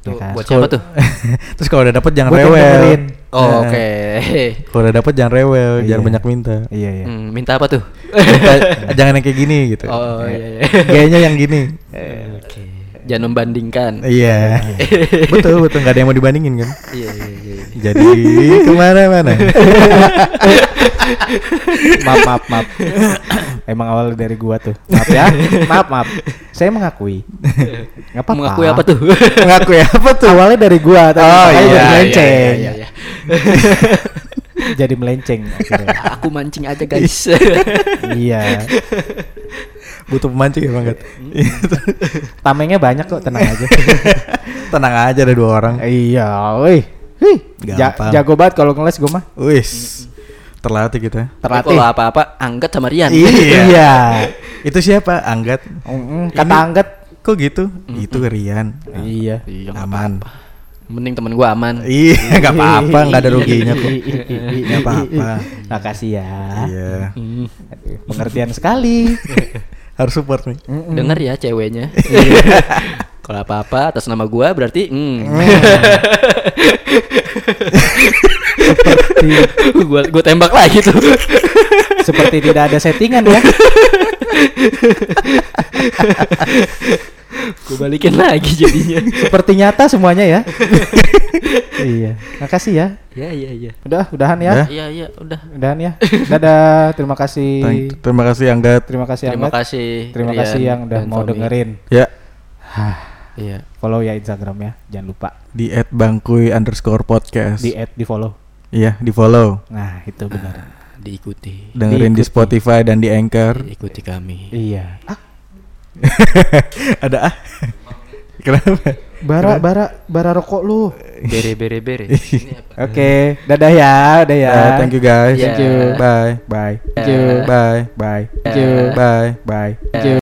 Ya Tuh, kan? buat siapa tuh? Terus kalau udah dapet jangan Buat yang rewel. Oh, Nah, Oke. Kalau udah dapet jangan rewel, Iya. jangan banyak minta. iya iya Hmm, minta apa tuh? Minta- jangan yang kayak gini gitu. Oh iya iya. Gayanya yang gini. Oke. Jangan membandingkan. Iya. betul betul nggak ada yang mau dibandingin kan. Iya iya iya. Jadi ke mana-mana. maaf maaf maaf emang awal dari gua tuh maaf ya maaf maaf saya mengakui nggak apa-apa Mengakui apa tuh? Mengakui apa tuh? awalnya dari gua tapi Oh, makanya iya, jadi iya, melenceng iya, iya. jadi melenceng akhirnya. Aku mancing aja guys. iya Butuh pemancing ya banget. tamengnya banyak kok tenang aja Tenang aja ada dua orang. iya wih Hih, ja- Gampang. jago banget kalau ngeles gua mah Wis. Terlatih kita. Tapi terlatih Kalau apa-apa angkat sama Rian. Iya. iya Itu siapa? Anggat. Mm, kata angget Kok gitu? Itu Rian. iya Iya, nggak Aman. apa-apa. Mending temen gua aman. Iya, nggak apa-apa, nggak ada ruginya kok. Nggak apa-apa. makasih ya Iya. Aduh, pengertian sekali Harus support nih. Mm-mm. Dengar ya ceweknya. Kalau apa-apa atas nama gua berarti hmm. seperti gua gua tembak lagi tuh. seperti tidak ada settingan ya gua balikin lagi jadinya. seperti nyata semuanya ya iya makasih ya Iya iya iya. udah udahan ya. Iya iya udah. udahan ya dadah terima kasih Terima kasih Anggat. terima kasih Terima Ahmad. kasih. terima kasih yang udah mau dengerin Ya, Hah, Iya. follow ya instagramnya jangan lupa di @bangkui underscore podcast. di add di follow Iya, di follow. nah itu benar Diikuti. Dengerin di Diikuti. Spotify dan di Anchor. Ikuti kami. iya ah ada ah. Kenapa? bara bara bara rokok lu Bere bere bere. Ini apa? oke dadah ya udah ya Uh, thank you guys. Thank you. Bye. bye thank Ya. you Bye. bye Ya. thank you Bye. bye thank you